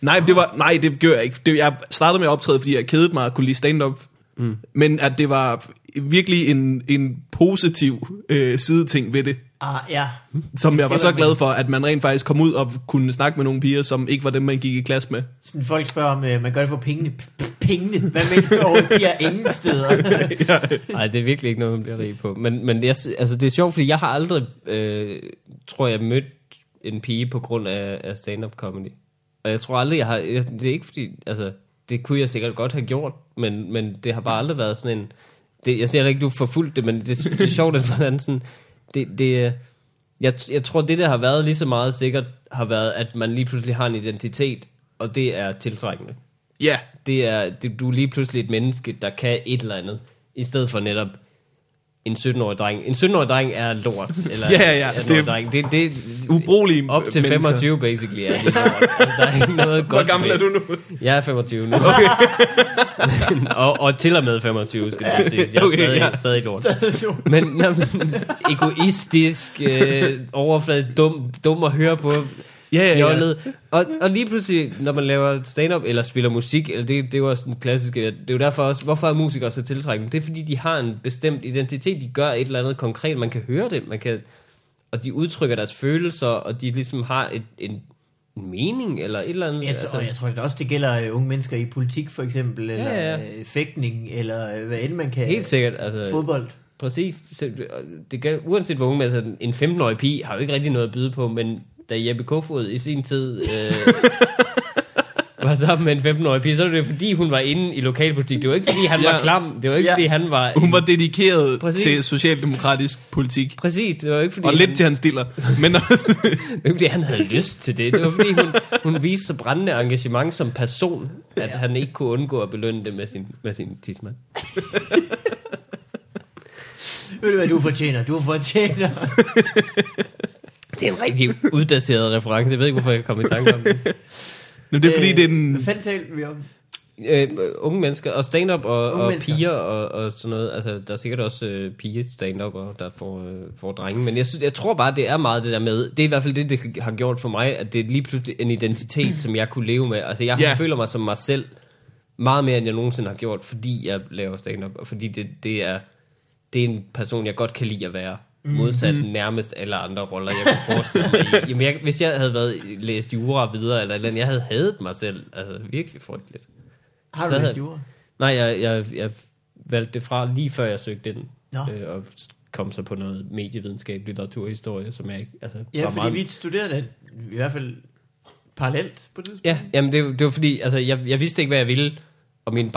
S2: Nej, det var, nej, det gør jeg ikke. Det, jeg startede med at optræde, fordi jeg kedede mig at kunne lide stand-up. Mm. Men at det var virkelig en, en positiv øh, sideting ved det,
S1: Ah, ja.
S2: som jeg
S1: ser,
S2: var så glad for, at man rent faktisk kom ud og kunne snakke med nogle piger, som ikke var dem, man gik i klasse med.
S1: Sådan folk spørger, om øh, man gør det for pengene. P- pengene? Hvad med over de her ingen steder?
S3: Nej, det er virkelig ikke noget, man bliver rig på. Men, men jeg, altså, det er sjovt, fordi jeg har aldrig, øh, tror jeg, mødt en pige på grund af, af stand-up comedy. Og jeg tror aldrig, jeg har... Jeg, det er ikke fordi... Altså, det kunne jeg sikkert godt have gjort, men, men det har bare aldrig været sådan en... Det, jeg siger ikke, du har forfulgt det, men det, det er sjovt, at hvordan sådan... Det, det, jeg, jeg tror, det der har været lige så meget sikkert, har været, at man lige pludselig har en identitet, og det er tiltrækkende.
S2: Ja,
S3: det er, det, du er lige pludselig et menneske, der kan et eller andet, i stedet for netop en 17-årig dreng. En 17-årig dreng er lort. Eller
S2: Ja, ja, ja.
S3: en 18-årig
S2: Det er
S3: dreng. Det, det,
S2: ubrugelige
S3: op til
S2: mennesker.
S3: 25, basically, er de lort. Altså, der er ikke noget godt
S2: Hvor gammel er du nu?
S3: Jeg er 25 nu. Okay. og, og til og med 25, skal det siges. Jeg er
S2: Okay,
S3: stadig,
S2: ja.
S3: stadig lort. Men, nå, men egoistisk, øh, overfladet, dum, dum at høre på,
S2: Ja, ja, ja.
S3: fjollet. Og, og lige pludselig, når man laver stand-up eller spiller musik, eller det, det er jo også den klassiske, det er jo derfor også, hvorfor er musikere så tiltrækkende? Det er fordi, de har en bestemt identitet, de gør et eller andet konkret, man kan høre det, man kan, og de udtrykker deres følelser, og de ligesom har et, en, en mening, eller et eller andet.
S1: Jeg tror, jeg tror det også, det gælder øh, unge mennesker i politik for eksempel, eller
S3: ja.
S1: øh, fægtning, eller øh, hvad end man kan.
S3: Helt sikkert, altså,
S1: Fodbold.
S3: Præcis. Så Det gør, uanset hvor unge, altså en 15-årig pige har jo ikke rigtig noget at byde på, men da Jeppe Kofod i sin tid øh, var sammen med en 15-årig pige, så var det fordi, hun var inde i lokalpolitik. Det var ikke fordi, han
S2: Ja.
S3: var klam. Det var ikke
S1: Ja.
S3: fordi, han var...
S2: Hun var dedikeret
S3: Præcis.
S2: til socialdemokratisk politik.
S3: Præcis, det var ikke fordi,
S2: Og lidt
S3: han,
S2: til hans stiller. Men
S3: det var ikke fordi, han havde lyst til det. Det var fordi, hun, hun viste så brændende engagement som person, at
S1: Ja.
S3: han ikke kunne undgå at belønne det med sin, med sin tidsmand.
S1: Ved du hvad du fortjener? Du fortjener.
S3: Det er en rigtig uddateret reference. Jeg ved ikke, hvorfor jeg kom i tanke om det.
S2: Nå, det er fordi,
S1: Øh,
S2: det er den...
S1: Hvad fanden talte vi om?
S3: Øh, unge mennesker, og stand-up og,
S1: Unge
S3: og
S1: mennesker.
S3: piger og, og sådan noget. Altså, der er sikkert også øh, pige stand-up, og der får, øh, får drenge. Men jeg, synes, jeg tror bare, det er meget det der med, det er i hvert fald det, det har gjort for mig, at det er lige pludselig en identitet, som jeg kunne leve med. Altså, jeg yeah. føler mig som mig selv, meget mere, end jeg nogensinde har gjort, fordi jeg laver stand-up, og fordi det, det er det er en person, jeg godt kan lide at være. Modsat mm-hmm. nærmest alle andre roller, jeg kunne forestille mig i. Jamen, jeg, hvis jeg havde været, læst jura videre, eller, eller andet, jeg havde hadet mig selv. Altså, virkelig frygteligt.
S1: Har
S3: Så
S1: du
S3: havde-
S1: læst jura?
S3: Nej, jeg, jeg, jeg valgte det fra lige før jeg søgte ind.
S1: Nå.
S3: Øh, og kom så på noget medievidenskab, litteraturhistorie, som jeg ikke... Altså,
S1: Ja,
S3: var
S1: fordi
S3: meget...
S1: vi studerede det i hvert fald parallelt på det.
S3: Ja, jamen det, det var fordi, altså jeg, jeg vidste ikke, hvad jeg ville, og min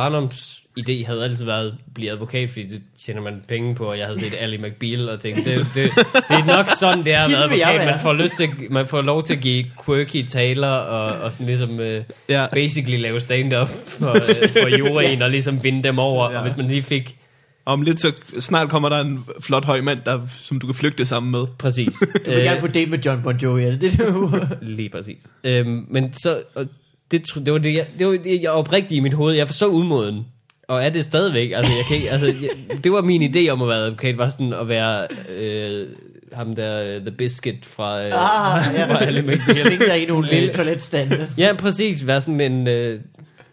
S3: barndomsidé havde altid været at blive advokat, fordi det tjener man penge på, og jeg havde set Ali McBeal og tænkte, det, det, det er nok sådan, det er at være advokat. Man får, lyst til, man får lov til at give quirky taler, og, og sådan ligesom uh,
S2: Ja.
S3: basically lave stand-up for, uh, for juryen, og ligesom vinde dem over,
S2: Ja.
S3: og hvis man lige fik
S2: Om lidt så snart kommer der en flot høj mand, der, som du kan flygte sammen med.
S3: præcis.
S1: Du vil gerne på date med John Bon Jovi, er det det, du...
S3: Lige præcis. Øhm, men så, og det, det var det, jeg, det var det, jeg oprigtigt i mit hoved. Jeg var så udmoden. Og er det stadigvæk. Altså, jeg kan ikke, altså, jeg, det var min idé om at være advokat, var sådan at være øh, ham der, uh, The Biscuit fra, øh,
S1: Ah, ja.
S3: fra Ali McBeal.
S1: Sving dig i nogle
S3: Lille-
S1: lille toiletstand.
S3: Ja, præcis. Være sådan en øh,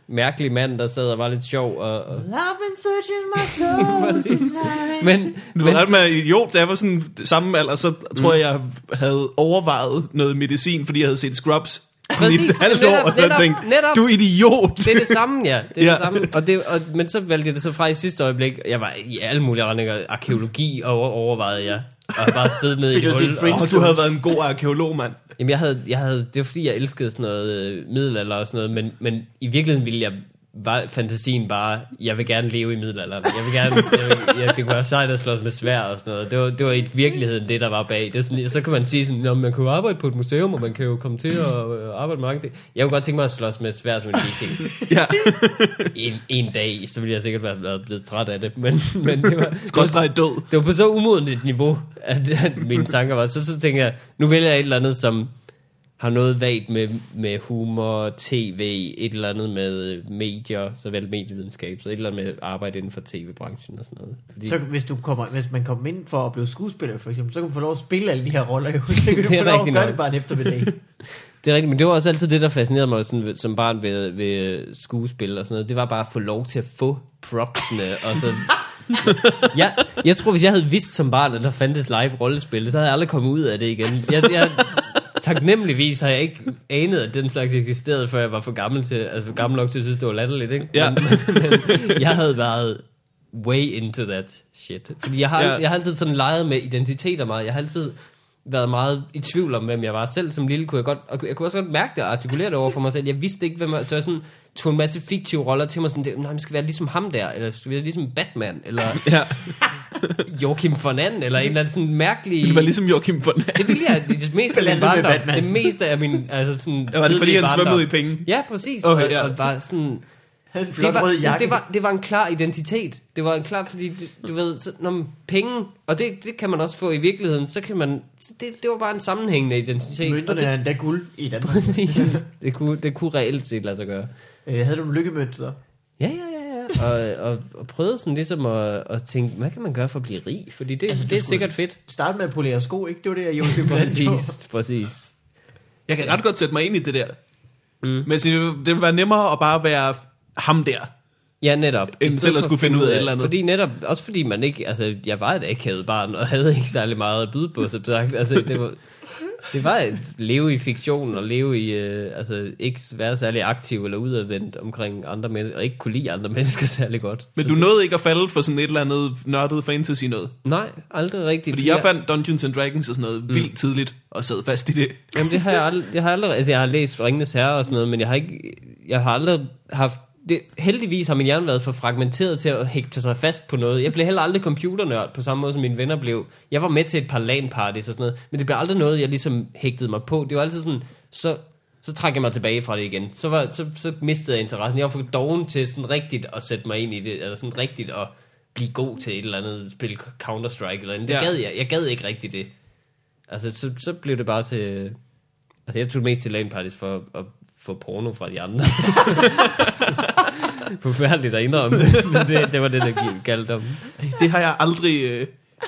S3: mærkelig mand, der sad og var lidt sjov. Og, og,
S1: I've been searching my soul tonight.
S3: men,
S2: Du
S3: men,
S2: var ret med idiot, da jeg var sådan samme alder, så tror jeg, jeg havde overvejet noget medicin, fordi jeg havde set Scrubs sådan i
S3: Præcis,
S2: et halvt
S3: netop,
S2: år, og
S3: netop,
S2: tænkte,
S3: netop.
S2: du er idiot.
S3: det er det samme, ja. Det er
S2: Ja.
S3: det samme. Og det, og, men så valgte jeg det så fra i sidste øjeblik. Jeg var i alle mulige retninger. Arkeologi over, overvejede jeg. og har bare siddet nede i et hul. Og,
S2: Og du havde været en god arkeolog, mand.
S3: jamen, jeg havde, jeg havde, det var fordi, jeg elskede sådan noget øh, middelalder og sådan noget, men, men i virkeligheden ville jeg var fantasien bare, jeg vil gerne leve i middelalderen. Jeg vil gerne, jeg vil, jeg, det kunne være sejt at slås med svær og sådan noget. Det var, det var i virkeligheden det, der var bag. Det sådan, så kan man sige sådan, "Nå, man kan jo arbejde på et museum, og man kan jo komme til at øh, arbejde med mange ting. Jeg kunne godt tænke mig at slås med svær som en viking.
S2: Ja,
S3: En, en dag, så ville jeg sikkert være være blevet træt af det. Men, men det var,
S2: skrådstræk død.
S3: det var på så umodent et niveau, at, at mine tanker var. Så, så tænker jeg, nu vælger jeg et eller andet, som har noget vagt med, med humor, tv, et eller andet med medier, såvel medievidenskab, så et eller andet med arbejde inden for tv-branchen og sådan noget. Fordi,
S1: Så hvis, du kommer, hvis man kommer ind for at blive skuespiller, for eksempel, så kan man få lov at spille alle de her roller. Jo. Så kan du
S3: Det er
S1: få lov at gøre
S3: nok.
S1: det bare en eftermiddag.
S3: det er rigtigt, men det var også altid det, der fascinerede mig sådan, som barn ved, ved skuespil og sådan noget. Det var bare at få lov til at få propsene og så... ja, jeg tror, hvis jeg havde vidst som barn, at der fandtes live rollespil, så havde jeg aldrig kommet ud af det igen. Jeg, jeg, taknemmeligvis har jeg ikke anet, at den slags eksisterede, før jeg var for gammel til, altså for gammel nok til at synes, det var latterligt, ikke?
S2: Ja.
S3: Men, men, jeg havde været way into that shit. Fordi jeg har,
S2: Ja.
S3: jeg har altid sådan leget med identiteter meget. Jeg har altid været meget i tvivl om, hvem jeg var selv. Som lille kunne jeg godt, og jeg kunne også godt mærke det og artikulere det over for mig selv. Jeg vidste ikke, hvem jeg så jeg sådan tog en masse fiktive roller til mig. Sådan, det, nej, man skal være ligesom ham der, eller skal være ligesom Batman, eller
S2: Ja,
S3: Joachim von Anden, eller en eller anden sådan mærkelig...
S2: det var ligesom Joachim von
S3: Det ville jeg, det meste af min barndom.
S1: Batman.
S3: Det meste af min, altså sådan...
S2: ja var det fordi, han
S3: barndom.
S2: svømmede i penge?
S3: Ja, præcis.
S2: Okay,
S3: og,
S2: ja.
S3: og var sådan...
S1: Havde en flot
S3: Det var,
S1: jakke.
S3: det, var, det var en klar identitet. Det var en klar, fordi det, du ved, så, når man, penge, og det, det kan man også få i virkeligheden, så kan man, så det, det var bare en sammenhængende identitet. Og
S1: Mønterne
S3: det,
S1: er endda guld i Danmark.
S3: præcis. Det kunne, det kunne reelt set lade sig gøre.
S1: Øh, havde du en lykkemønt så?
S3: Ja, ja, ja, ja. Og, og, og prøvede sådan ligesom at, at tænke, hvad kan man gøre for at blive rig? Fordi det,
S1: Altså,
S3: det er sikkert fedt.
S1: Start med at polere sko, ikke? Det var det, jeg gjorde
S3: Præcis, præcis.
S2: Jeg kan ret godt sætte mig ind i det der.
S3: Mm.
S2: Men det vil være nemmere at bare være ham der.
S3: Ja, netop.
S2: End selv at skulle finde ud af et eller andet.
S3: Fordi netop, også fordi man ikke, altså, jeg var et akavet barn, og havde ikke særlig meget at byde på, så sagt. Altså, det var, det var at leve i fiktion, og leve i, øh, altså, ikke være særlig aktiv eller udadvendt omkring andre mennesker, og ikke kunne lide andre mennesker særlig godt.
S2: Men
S3: Så
S2: du
S3: det,
S2: nåede ikke at falde for sådan et eller andet nørdet fantasy noget.
S3: Nej, aldrig rigtigt.
S2: Fordi jeg fandt Dungeons and Dragons og sådan noget
S3: Mm.
S2: vildt tidligt, og sad fast i det.
S3: Jamen det har jeg aldrig, det har jeg aldrig, altså jeg har læst Ringenes Herre og sådan noget, men jeg har ikke, jeg har aldrig haft, det, heldigvis har min hjerne været for fragmenteret til at hægte sig fast på noget. Jeg blev heller aldrig computernørd på samme måde som mine venner blev. Jeg var med til et par LAN-parties og sådan noget, men det blev aldrig noget, jeg ligesom hægtede mig på. Det var altid sådan, så, så trak jeg mig tilbage fra det igen. Så, var, så, så mistede jeg interessen. Jeg var for doven til sådan rigtigt at sætte mig ind i det, eller sådan rigtigt at blive god til et eller andet spil Counter-Strike eller andet. Det
S2: Ja.
S3: gad jeg. Jeg gad ikke rigtigt det. Altså, så, så blev det bare til... Altså, jeg tog mest til LAN parties for at få porno fra de andre. Forfærdeligt at indrømme det, men det, det var det, der galt om.
S2: Det har jeg aldrig... Øh,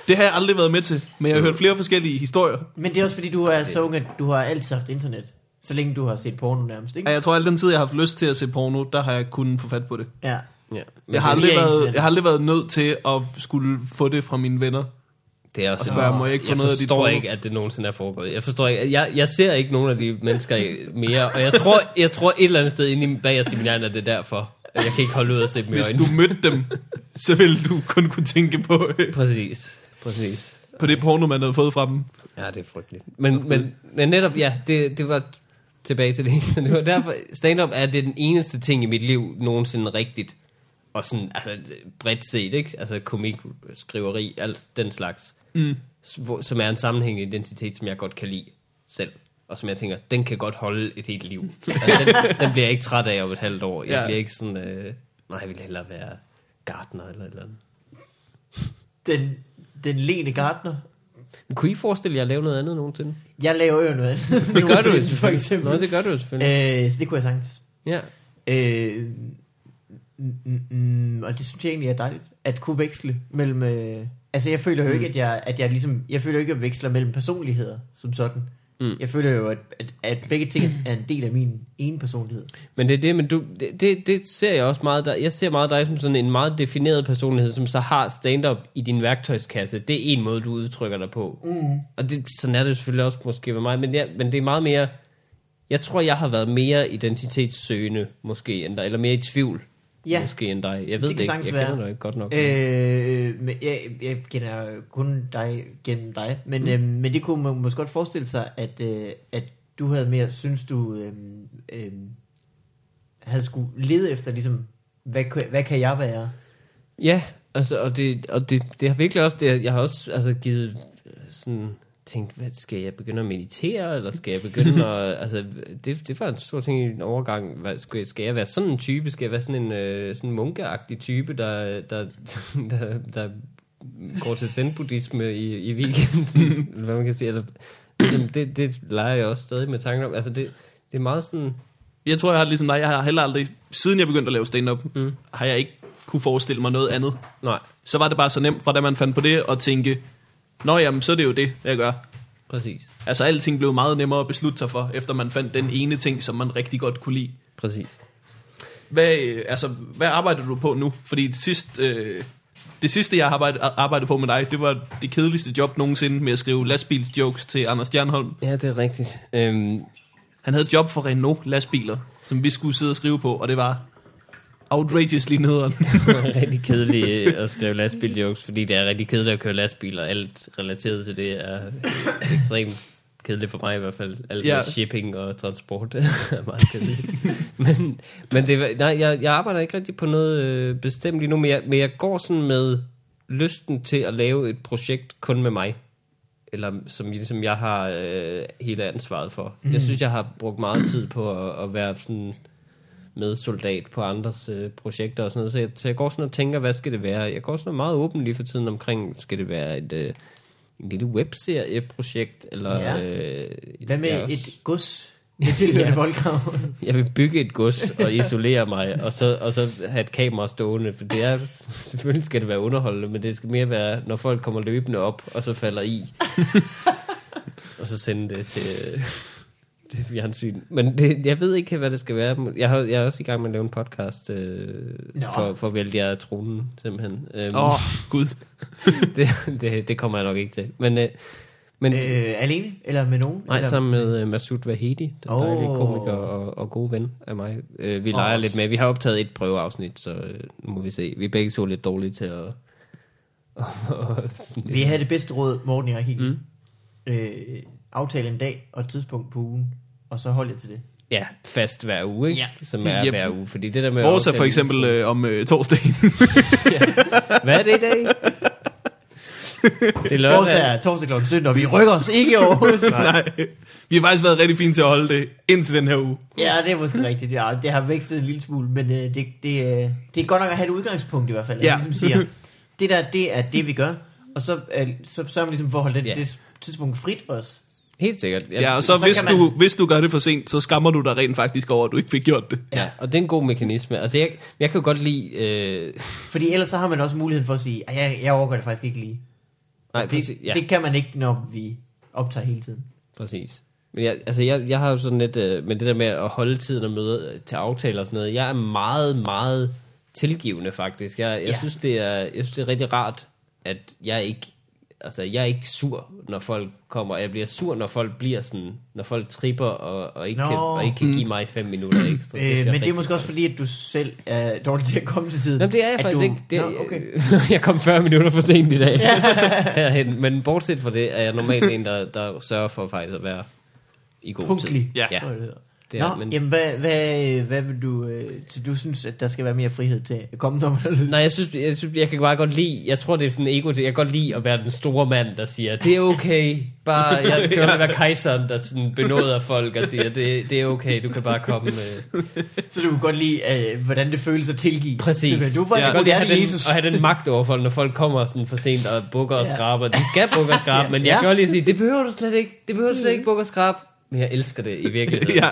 S2: det har jeg aldrig været med til, men jeg har hørt flere forskellige historier.
S1: Men det er også fordi, du er så ung, at du har altid haft internet. Så længe du har set porno nærmest, ikke?
S2: Jeg tror, at den tid, jeg har haft lyst til at se porno, der har jeg kunnet få fat på det.
S1: Ja.
S3: Ja. Men
S2: Jeg har,
S1: det
S2: aldrig været, jeg har aldrig været nødt til at skulle få det fra mine venner.
S3: Det er også
S2: Og spørge, må jeg ikke få
S3: jeg
S2: noget af dit
S3: forstår
S2: porno?
S3: ikke, at det nogensinde er foregået. Jeg forstår ikke. Jeg, jeg ser ikke nogen af de mennesker mere, og jeg tror, jeg tror et eller andet sted inde i bagerst i min hjerne, at det er derfor. at Jeg kan ikke holde ud at se dem i
S2: Hvis
S3: øjnene.
S2: du mødte dem, så ville du kun kunne tænke på, øh,
S3: Præcis. Præcis.
S2: på det porno, man havde fået fra dem.
S3: Ja, det er frygteligt. Men, men, men netop, ja, det, det var tilbage til det. Så det var derfor, stand-up er det den eneste ting i mit liv nogensinde rigtigt. Og sådan, altså bredt set, ikke? Altså komik, skriveri, alt den slags.
S2: Mm.
S3: Hvor- Som er en sammenhængende identitet, som jeg godt kan lide selv. Og som jeg tænker, den kan godt holde et helt liv. Altså, den, den bliver jeg ikke træt af om et halvt år. Jeg
S2: Ja.
S3: bliver ikke sådan, øh, nej, jeg vil hellere være gartner eller et eller andet.
S1: Den, den lene gartner.
S3: Men kunne I forestille jer at lave noget andet nogensinde?
S1: Jeg laver jo noget andet.
S3: Det gør du jo
S1: for eksempel.
S3: Nå, det gør du jo selvfølgelig.
S1: Øh, så det kunne jeg sagtens.
S3: Ja.
S1: Øh, mm, mm, og det synes jeg egentlig er dejligt, at kunne veksle mellem... Øh, altså jeg føler jo
S3: Mm.
S1: ikke, at jeg, at jeg ligesom... Jeg føler ikke, at jeg veksler mellem personligheder som sådan.
S3: Mm.
S1: Jeg føler jo, at, at, at begge ting er en del af min ene personlighed.
S3: Men det er det, men du, det, det, det ser jeg også meget der. Jeg ser meget dig som sådan en meget defineret personlighed, som så har stand-up i din værktøjskasse. Det er en måde, du udtrykker dig på.
S1: Mm.
S3: Og det, sådan er det selvfølgelig også måske ved mig, men, jeg, men det er meget mere... Jeg tror, jeg har været mere identitetssøgende, måske, end der, eller mere i tvivl.
S1: Ja.
S3: måske end dig. Jeg ved
S1: Det
S3: det, ikke. Jeg kender dig ikke godt nok.
S1: Øh, men jeg, jeg kender kun dig gennem dig, men, mm. øhm, men det kunne man måske godt forestille sig, at, øh, at du havde mere, synes du, øhm, øhm, havde skulle lede efter, ligesom, hvad, hvad kan jeg være?
S3: Ja, altså, og det, og det, det har virkelig også, det, jeg har også altså, givet øh, sådan, tænkt, hvad, skal jeg begynde at meditere, eller skal jeg begynde at, altså, det, det var en stor ting i en overgang, hvad, skal, jeg- skal jeg være sådan en type, skal jeg være sådan en øh, sådan munkeagtig type, der, der, der, der går til zen-buddhisme i, i weekenden, eller hvad man kan sige, eller, ligesom, det, det leger jeg også stadig med tanken om, altså det, det er meget sådan,
S2: Jeg tror, jeg har ligesom dig. Jeg har heller aldrig, siden jeg begyndte at lave stand-up, mm. har jeg ikke kunne forestille mig noget andet.
S3: nej,
S2: Så var det bare så nemt fra da man fandt på det, at tænke, Nå jamen, så er det jo det, jeg gør.
S3: præcis,
S2: Altså alting blev meget nemmere at beslutte sig for, efter man fandt den ene ting, som man rigtig godt kunne lide.
S3: præcis.
S2: Hvad, øh, altså, hvad arbejder du på nu? Fordi det sidste, øh, det sidste jeg har arbejdet, arbejdet på med dig, det var det kedeligste job nogensinde med at skrive lastbilsjokes til Anders Stjernholm.
S3: Ja, det er rigtigt. Øhm,
S2: Han havde et job for Renault lastbiler, som vi skulle sidde og skrive på, og det var outrageously nederen.
S3: rigtig kedeligt øh, at skrive lastbiljokes, fordi det er rigtig kedeligt at køre lastbil, og alt relateret til det er ekstremt kedeligt for mig i hvert fald. Alt
S2: Ja.
S3: shipping og transport er meget kedeligt. men men det, nej, jeg, jeg arbejder ikke rigtig på noget øh, bestemt lige nu, men jeg, men jeg går sådan med lysten til at lave et projekt kun med mig. Eller som ligesom jeg har øh, hele ansvaret for. Mm. Jeg synes, jeg har brugt meget tid på at, at være sådan medsoldat på andres øh, projekter og sådan noget. Så jeg, så jeg går sådan og tænker, hvad skal det være? Jeg går sådan meget åben lige for tiden omkring, skal det være et, øh, en lille webserieprojekt? Eller,
S1: Ja.
S3: øh,
S1: Hvad med
S3: jeg,
S1: et gods med tilhørende
S3: Ja.
S1: voldgrav?
S3: jeg vil bygge et gods og isolere mig, og så, og så have et kamera stående, for det er, selvfølgelig skal det være underholdende, men det skal mere være, når folk kommer løbende op, og så falder i. og så sende det til, til fjernsyn. Men det, jeg ved ikke, hvad det skal være. Jeg, har, jeg er også i gang med at lave en podcast øh,
S1: Nå.
S3: for, for at vælge jer tronen, simpelthen. Øhm,
S2: Åh, oh, gud.
S3: det, det, det kommer jeg nok ikke til. Men, øh, men
S1: øh, alene? Eller med nogen?
S3: Nej,
S1: eller?
S3: sammen med uh, Masoud Vahedi, den
S1: Åh.
S3: dejlige komiker og, og gode ven af mig. Uh, vi
S1: Og
S3: leger lidt med. Vi har optaget et prøveafsnit, så uh, nu må vi se. Vi er begge så lidt dårlige til at...
S1: Vi har det bedste råd, Morten og.
S3: Mm.
S1: Mm. Øh, aftale en dag og et tidspunkt på ugen, og så hold jer til det.
S3: ja, fast hver uge, ikke?
S1: Ja.
S3: Som er
S2: Yep.
S3: hver uge. Fordi det der med... at
S2: Vores er for eksempel øh, om øh, torsdagen.
S3: Hvad er det i dag? det er lørdag.
S1: Vores er torsdag kl. 17, og vi rykker os ikke overhovedet.
S2: Nej. Vi har faktisk været rigtig fine til at holde det indtil den her uge.
S1: ja, det er måske rigtigt. Ja, det har vækstet en lille smule, men øh, det, det, øh, det er godt nok at have et udgangspunkt i hvert fald. At
S2: Ja.
S1: ja. ligesom siger, det der, det er det, vi gør. Og så, øh, så sørger man ligesom for at holde det,
S3: Ja.
S1: det tidspunkt frit også.
S3: Helt sikkert.
S2: Ja, og så,
S1: så
S2: hvis,
S1: man-
S2: du, hvis du gør det for sent, så skammer du dig rent faktisk over, at du ikke fik gjort det.
S3: Ja, og det er en god mekanisme. Altså, jeg, jeg kan jo godt lide... Øh,
S1: Fordi ellers så har man også muligheden for at sige, at jeg, jeg overgår det faktisk ikke lige.
S3: nej,
S1: det,
S3: præcis, ja.
S1: det kan man ikke, når vi optager hele tiden.
S3: Præcis. Men jeg, altså jeg, jeg har jo sådan lidt, øh, med det der med at holde tiden og møde til aftaler og sådan noget, jeg er meget, meget tilgivende faktisk. Jeg, jeg,
S1: Ja.
S3: synes, det er, jeg synes, det er rigtig rart, at jeg ikke, altså jeg er ikke sur, når folk kommer. Jeg bliver sur, når folk bliver sådan, når folk tripper og, og, ikke,
S1: Nå.
S3: kan, og ikke kan give mig fem minutter ekstra.
S1: Øh,
S3: jeg
S1: men det er måske også fordi, at du selv er dårlig til at komme til tiden.
S3: Jamen, det er jeg faktisk
S1: du...
S3: ikke. Det,
S1: Nå, okay.
S3: jeg kom 40 minutter for sent i dag herhen. Men bortset fra det, er jeg normalt en, der, der sørger for faktisk at være i god
S1: Punktlig.
S3: tid.
S2: Ja.
S3: ja.
S1: Så det.
S3: Det
S1: Nå,
S3: er, men,
S1: jamen hvad, hvad, hvad vil du... Øh, så du synes, at der skal være mere frihed til at komme, når man har lyst?
S3: Nej, jeg synes, jeg synes, jeg kan bare godt lide, jeg tror, det er sådan en ego, jeg kan godt lide at være den store mand, der siger, det er okay, bare, jeg kan godt være kejseren, der sådan benåder folk og siger, det, det er okay, du kan bare komme med.
S1: Så du kan godt lide, øh, hvordan det føles at tilgive.
S3: Præcis.
S1: Du, du får
S2: Ja.
S1: ja,
S3: Jeg kan godt lide at have, den,
S1: Jesus.
S3: at have den magt over folk, når folk kommer sådan for sent og bukker og
S1: Ja.
S3: skraber. De skal bukke og skrabe,
S1: Ja.
S3: men jeg
S1: Ja.
S3: kan godt lide at sige, det behøver du slet ikke, det behøver du slet ikke bukke og skrabe. Men jeg elsker det i virkeligheden.
S2: Ja.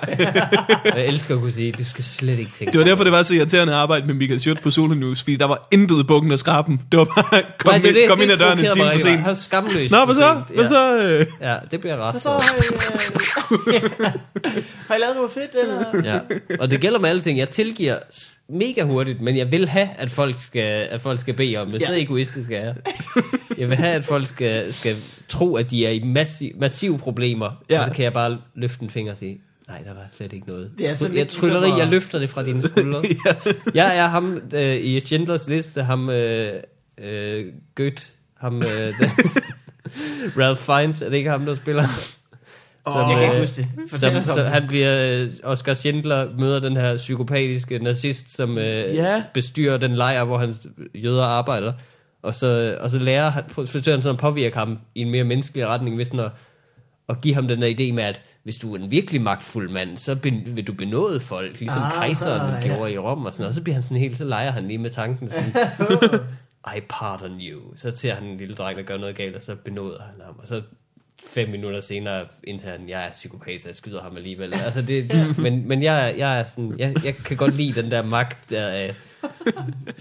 S3: Jeg elsker at kunne sige, du skal slet ikke tænke.
S2: Det var derfor, det var så irriterende at arbejde med Michael Schødt på Solo News, fordi der var intet bukken og skraben. Det var bare, kom,
S3: Nej, det
S2: ind,
S3: det,
S2: kom
S3: det
S2: ind ad døren en time for sent.
S3: meget. Han er skamløs.
S2: Nå, hvad så? Hvad så? øh?
S3: Ja, det bliver ret.
S1: Og så, øh, har I lavet noget fedt, eller?
S3: Ja, og det gælder med alting. Jeg tilgiver mega hurtigt, men jeg vil have, at folk skal, at folk skal bede om det. Så
S1: Ja.
S3: egoistisk er jeg. Jeg vil have, at folk skal, skal tro, at de er i massiv, massive problemer.
S2: Ja.
S3: Ja. Og så kan jeg bare løfte en finger og sige, Nej, der var slet ikke noget.
S1: Det er sådan
S3: jeg trylleri,
S1: ligesom at-
S3: jeg løfter det fra dine skuldre. Jeg er ham øh, i Schindlers liste, ham øh, øh, Goethe, ham øh, Ralph Fiennes, er det ikke ham, der spiller?
S1: Åh, jeg kan ikke
S3: øh,
S1: huske det. Fortæl
S3: Som, så
S1: det.
S3: han bliver, øh, Oscar Schindler møder den her psykopatiske nazist, som øh,
S2: Ja.
S3: bestyrer den lejr, hvor hans jøder arbejder. Og så, og så lærer han, forsøger han sådan at påvirke ham i en mere menneskelig retning, sådan at, at give ham den der idé med, at hvis du er en virkelig magtfuld mand, så ben, vil du benåde folk, ligesom
S1: Ah,
S3: ah, kejseren
S1: ja.
S3: gjorde i Rom og sådan noget. Og så bliver han sådan helt, så leger han lige med tanken sådan, I pardon you. Så ser han en lille dreng, der gør noget galt, og så benåder han ham. Og så fem minutter senere indtager han, jeg er psykopat, så jeg skyder ham alligevel. Altså det, men, men jeg, jeg, er sådan, jeg, jeg kan godt lide den der magt, der af,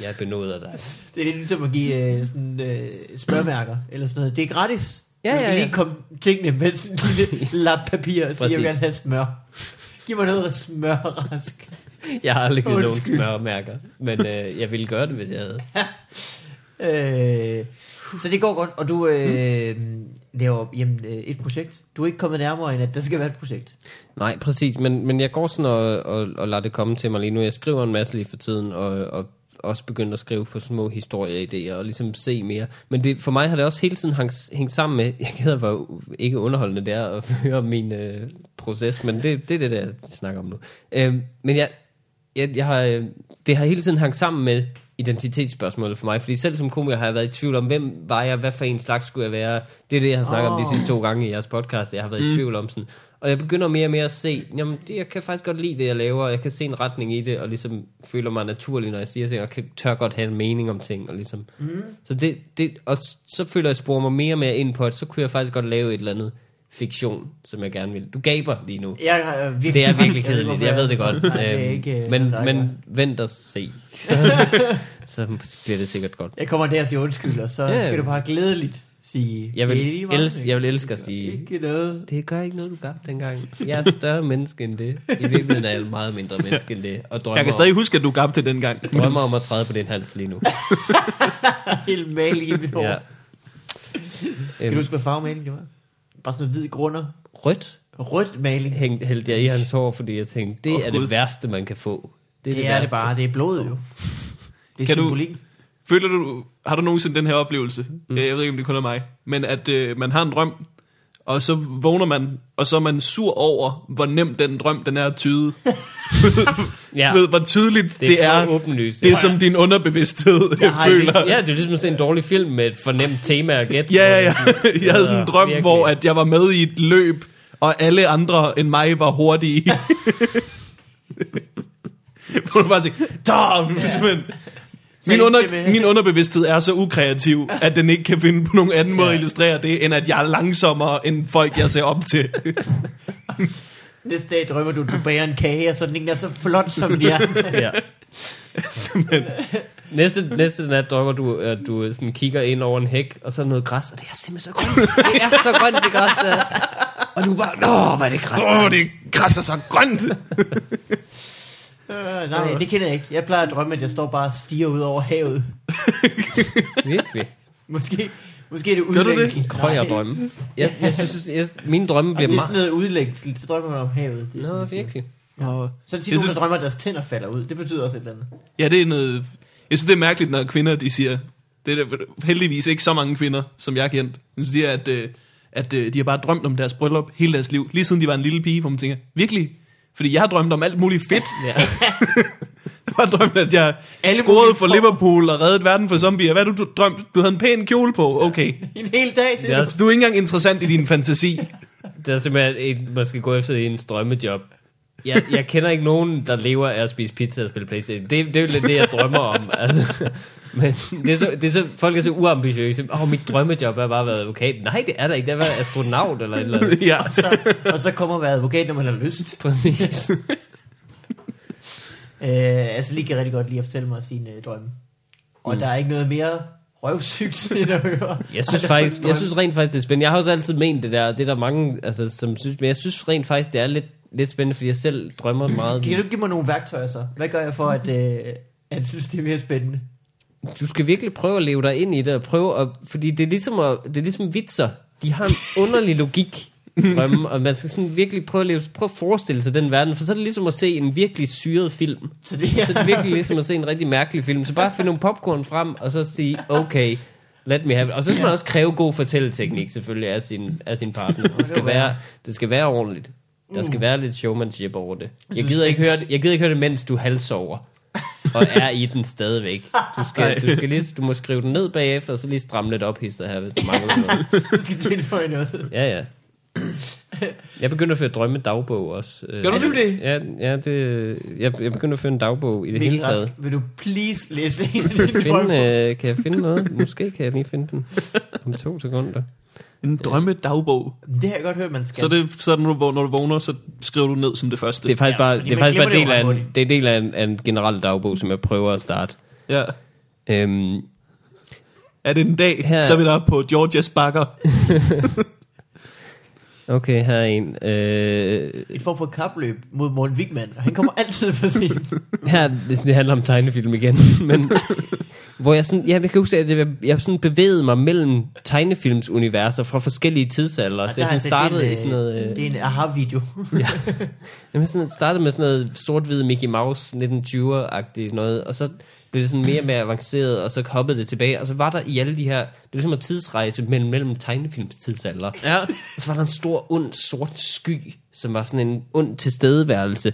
S3: jeg benåder dig.
S1: Det er lidt ligesom at give øh, sådan, øh, smørmærker eller sådan noget. Det er gratis.
S3: Ja,
S1: du skal
S3: ja, ja.
S1: lige komme tingene med sådan en lille lap papir og sige, jeg vil gerne have smør. Giv mig noget smør, rask.
S3: Jeg har aldrig givet nogen smørmærker, men øh, jeg ville gøre det, hvis jeg havde.
S1: Øh, så det går godt, og du øh, laver jamen, øh, et projekt. Du er ikke kommet nærmere end, at der skal være et projekt.
S3: Nej, præcis, men, men jeg går sådan og, og, og lader det komme til mig lige nu. Jeg skriver en masse lige for tiden, og, og også begyndt at skrive på små historieidéer, og ligesom se mere. Men det, for mig har det også hele tiden hængt, hængt sammen med, jeg gider hvor ikke underholdende det er at høre min øh, proces, men det, det er det, der jeg snakker om nu. Øh, men jeg, jeg, jeg har, øh, det har hele tiden hængt sammen med identitetsspørgsmålet for mig, fordi selv som komiker har jeg været i tvivl om, hvem var jeg, hvad for en slags skulle jeg være. Det er det, jeg har snakket oh. om de sidste to gange i jeres podcast, jeg har været mm. i tvivl om sådan. Og jeg begynder mere og mere at se, jamen det, jeg kan faktisk godt lide det, jeg laver, og jeg kan se en retning i det, og ligesom føler mig naturlig, når jeg siger ting, og kan, tør godt have en mening om ting, og ligesom. Mm. Så det, det, og så føler jeg, at jeg sporer mig mere og mere ind på, at så kunne jeg faktisk godt lave et eller andet fiktion, som jeg gerne vil. Du gaber lige nu.
S1: Jeg er virkelig
S3: Det er virkelig
S1: jeg
S3: kedeligt, jeg ved det godt.
S1: Nej, det er
S3: Øhm,
S1: ikke, øh,
S3: men,
S1: der er
S3: men vent og se. Så, så bliver det sikkert godt.
S1: Jeg kommer der og siger undskyld, og så
S3: Ja.
S1: skal du bare glædeligt sige...
S3: Jeg vil,
S1: "Det er lige meget."
S3: elske, jeg vil elske at sige,
S1: Ikke noget.
S3: det gør ikke noget, du gab dengang. Jeg er større menneske end det. I virkeligheden er jeg et meget mindre menneske end det. Og drømmer,
S2: Jeg kan stadig huske, at du gab til den gang.
S3: om, drømmer om at træde på din hals lige nu.
S1: Helt maling i mit hår.
S3: Ja.
S1: Kan du
S3: Øhm,
S1: huske, hvad farvemaling det var? Bare sådan noget hvid grunder.
S3: rødt
S1: Rødt maling.
S3: hængte, hældte jeg i hans hår, fordi jeg tænkte, det
S2: Åh,
S3: er
S2: Gud.
S3: det værste, man kan få.
S1: Det, det er
S3: værste.
S1: det bare. Det er blod jo. Det er
S2: Kan du-
S1: symbolik.
S2: Føler du, har du nogensinde den her oplevelse? Mm. Jeg ved ikke, om det kun er mig. Men at øh, man har en drøm, og så vågner man, og så er man sur over, hvor nemt den drøm, den er at tyde.
S3: Ja,
S2: Ved, hvor tydeligt det, det
S3: er,
S2: er.
S3: for åbenlyst.
S2: Det er som din underbevidsthed
S1: Jeg har
S2: føler.
S1: ligesom-
S3: Ja, det er ligesom at se en dårlig film med et fornemt tema at gætte.
S2: Ja, ja, ja. Jeg havde sådan en drøm,
S3: Virkelig.
S2: hvor at jeg var med i et løb, og alle andre end mig var hurtige. Hvor du bare tænkte! Min,
S1: ikke
S2: under, min underbevidsthed er så ukreativ, at den ikke kan finde på nogen anden måde at illustrere det, end at jeg er langsommere end folk, jeg ser op til.
S1: Næste dag drømmer du, du bager en kage, og så den er så flot som en hjerne.
S3: ja.
S2: Simpelthen.
S3: Næste, næste nat drømmer du, at du sådan kigger ind over en hæk, og så er noget græs, og det er simpelthen så grønt. Det er så grønt, det græs der. Og du er bare, nå, hvad er det græs.
S2: Åh, oh, det græsser så grønt.
S1: Øh, nej, det kender jeg ikke. Jeg plejer at drømme, at jeg står bare og stiger ud over havet.
S3: Virkelig.
S1: Måske, måske er det
S2: du det?
S1: udlængsel.
S3: Krøj og drømme. Jeg, jeg synes, jeg, mine drømme bliver
S1: det er
S3: meget...
S1: sådan noget udlængsel, så drømmer man om havet. Det er
S3: Nå,
S1: sådan,
S3: virkelig.
S2: Og
S1: Så er det
S2: Jeg
S1: tit nogen,
S2: synes-
S1: der drømmer, at deres tænder falder ud. Det betyder også et eller andet.
S2: Ja, det er noget... Jeg synes, det er mærkeligt, når kvinder, de siger... Det er der heldigvis ikke så mange kvinder, som jeg har kendt. De siger, at, øh, at øh, de har bare drømt om deres bryllup hele deres liv. Lige siden de var en lille pige, hvor man tænker, virkelig? Fordi jeg har drømt om alt muligt fedt.
S3: Ja.
S2: Jeg har drømt, at jeg
S1: Alle
S2: scorede for. Liverpool og reddede verden for zombier. Hvad har du drømt? Du havde en pæn kjole på. Okay.
S1: En hel dag til.
S3: Det er
S2: Så du er ikke engang interessant i din fantasi.
S3: Det er simpelthen, en, man skal gå efter en drømmejob. Jeg, jeg kender ikke nogen, der lever af at spise pizza og spille Playstation. Det, det er jo lidt det, jeg drømmer om. Altså, men det er, så, det er så, folk er så uambitiøse. Åh, oh, mit drømmejob er bare at være advokat. Nej, det er der ikke. Det er at være astronaut eller et eller andet.
S2: ja.
S1: Og så, og så kommer man være advokat, når man har lyst.
S3: Præcis.
S1: Øh, altså lige kan rigtig godt lide at fortælle mig sine øh, drømme. Og mm. der er ikke noget mere røvsygt end at høre.
S3: Jeg synes faktisk, jeg synes rent faktisk, det er spændende. Jeg har også altid ment det der, det er der mange, altså, som synes, men jeg synes rent faktisk, det er lidt, lidt spændende, fordi jeg selv drømmer meget.
S1: Kan du give mig nogle værktøjer så? Hvad gør jeg for, at, øh, at synes, det er mere spændende?
S3: Du skal virkelig prøve at leve dig ind i det, og prøve at, fordi det er ligesom, at, det er ligesom vitser. De har en underlig logik. drømme, og man skal sådan virkelig prøve at, leve, prøve at forestille sig den verden, for så er det ligesom at se en virkelig syret film.
S1: Så det
S3: Så det er virkelig ligesom at se en rigtig mærkelig film. Så bare finde nogle popcorn frem, og så sige, okay, let me have it. Og så skal man også kræve god fortælleteknik, selvfølgelig, af sin, af sin partner. Det skal være, det skal være ordentligt. Der skal være lidt showmanship over det. Jeg gider ikke høre det, jeg gider ikke høre det mens du halsover. Og er i den stadigvæk. Du, skal, du, skal lige, du må skrive den ned bagefter, og så lige stramme lidt op hister her, hvis der mangler noget.
S1: Du skal tilføje noget.
S3: Ja, ja. Jeg begynder at føre drømme dagbog også. Øh,
S2: Gør du
S1: det?
S3: Ja, ja det, jeg, jeg begynder at føre en dagbog i det
S1: Mikkel
S3: hele taget.
S1: Rask, vil du please læse en af dine
S3: Finde,
S1: drømme?
S3: øh, kan jeg finde noget? Måske kan jeg lige finde den om to sekunder.
S2: En drømmedagbog.
S1: Det har jeg godt hørt, man skal.
S2: Så, det, så når, du, når du vågner, så skriver du ned som det første.
S3: Det er faktisk
S1: Ja,
S3: bare, det er faktisk bare del af, en, det er del af en, af en generel dagbog, som jeg prøver at starte.
S2: Ja.
S3: Øhm,
S2: Er det en dag,
S3: Her-
S2: så er vi der på Georgias bakker.
S3: okay, her er en. Øh,
S1: Et form for kapløb mod Morten Wigman, han kommer altid for sent.
S3: her, det, det handler om tegnefilm igen, men hvor jeg sådan, ja, jeg kan huske, at jeg, jeg sådan bevægede mig mellem tegnefilmsuniverser fra forskellige tidsalder.
S1: Og
S3: Så jeg sådan
S1: altså-
S3: startede
S1: en,
S3: i sådan noget...
S1: øh,
S3: Øh,
S1: Det er en aha-video.
S3: Jamen sådan startede med sådan noget sort-hvid Mickey Mouse 1920'er-agtigt noget, og så blev det sådan mere og mere avanceret, og så hoppede det tilbage, og så var der i alle de her, det var ligesom at tidsrejse mellem, mellem tegnefilmstidsalder.
S2: Ja.
S3: Og så var der en stor, ond, sort sky, som var sådan en ond tilstedeværelse.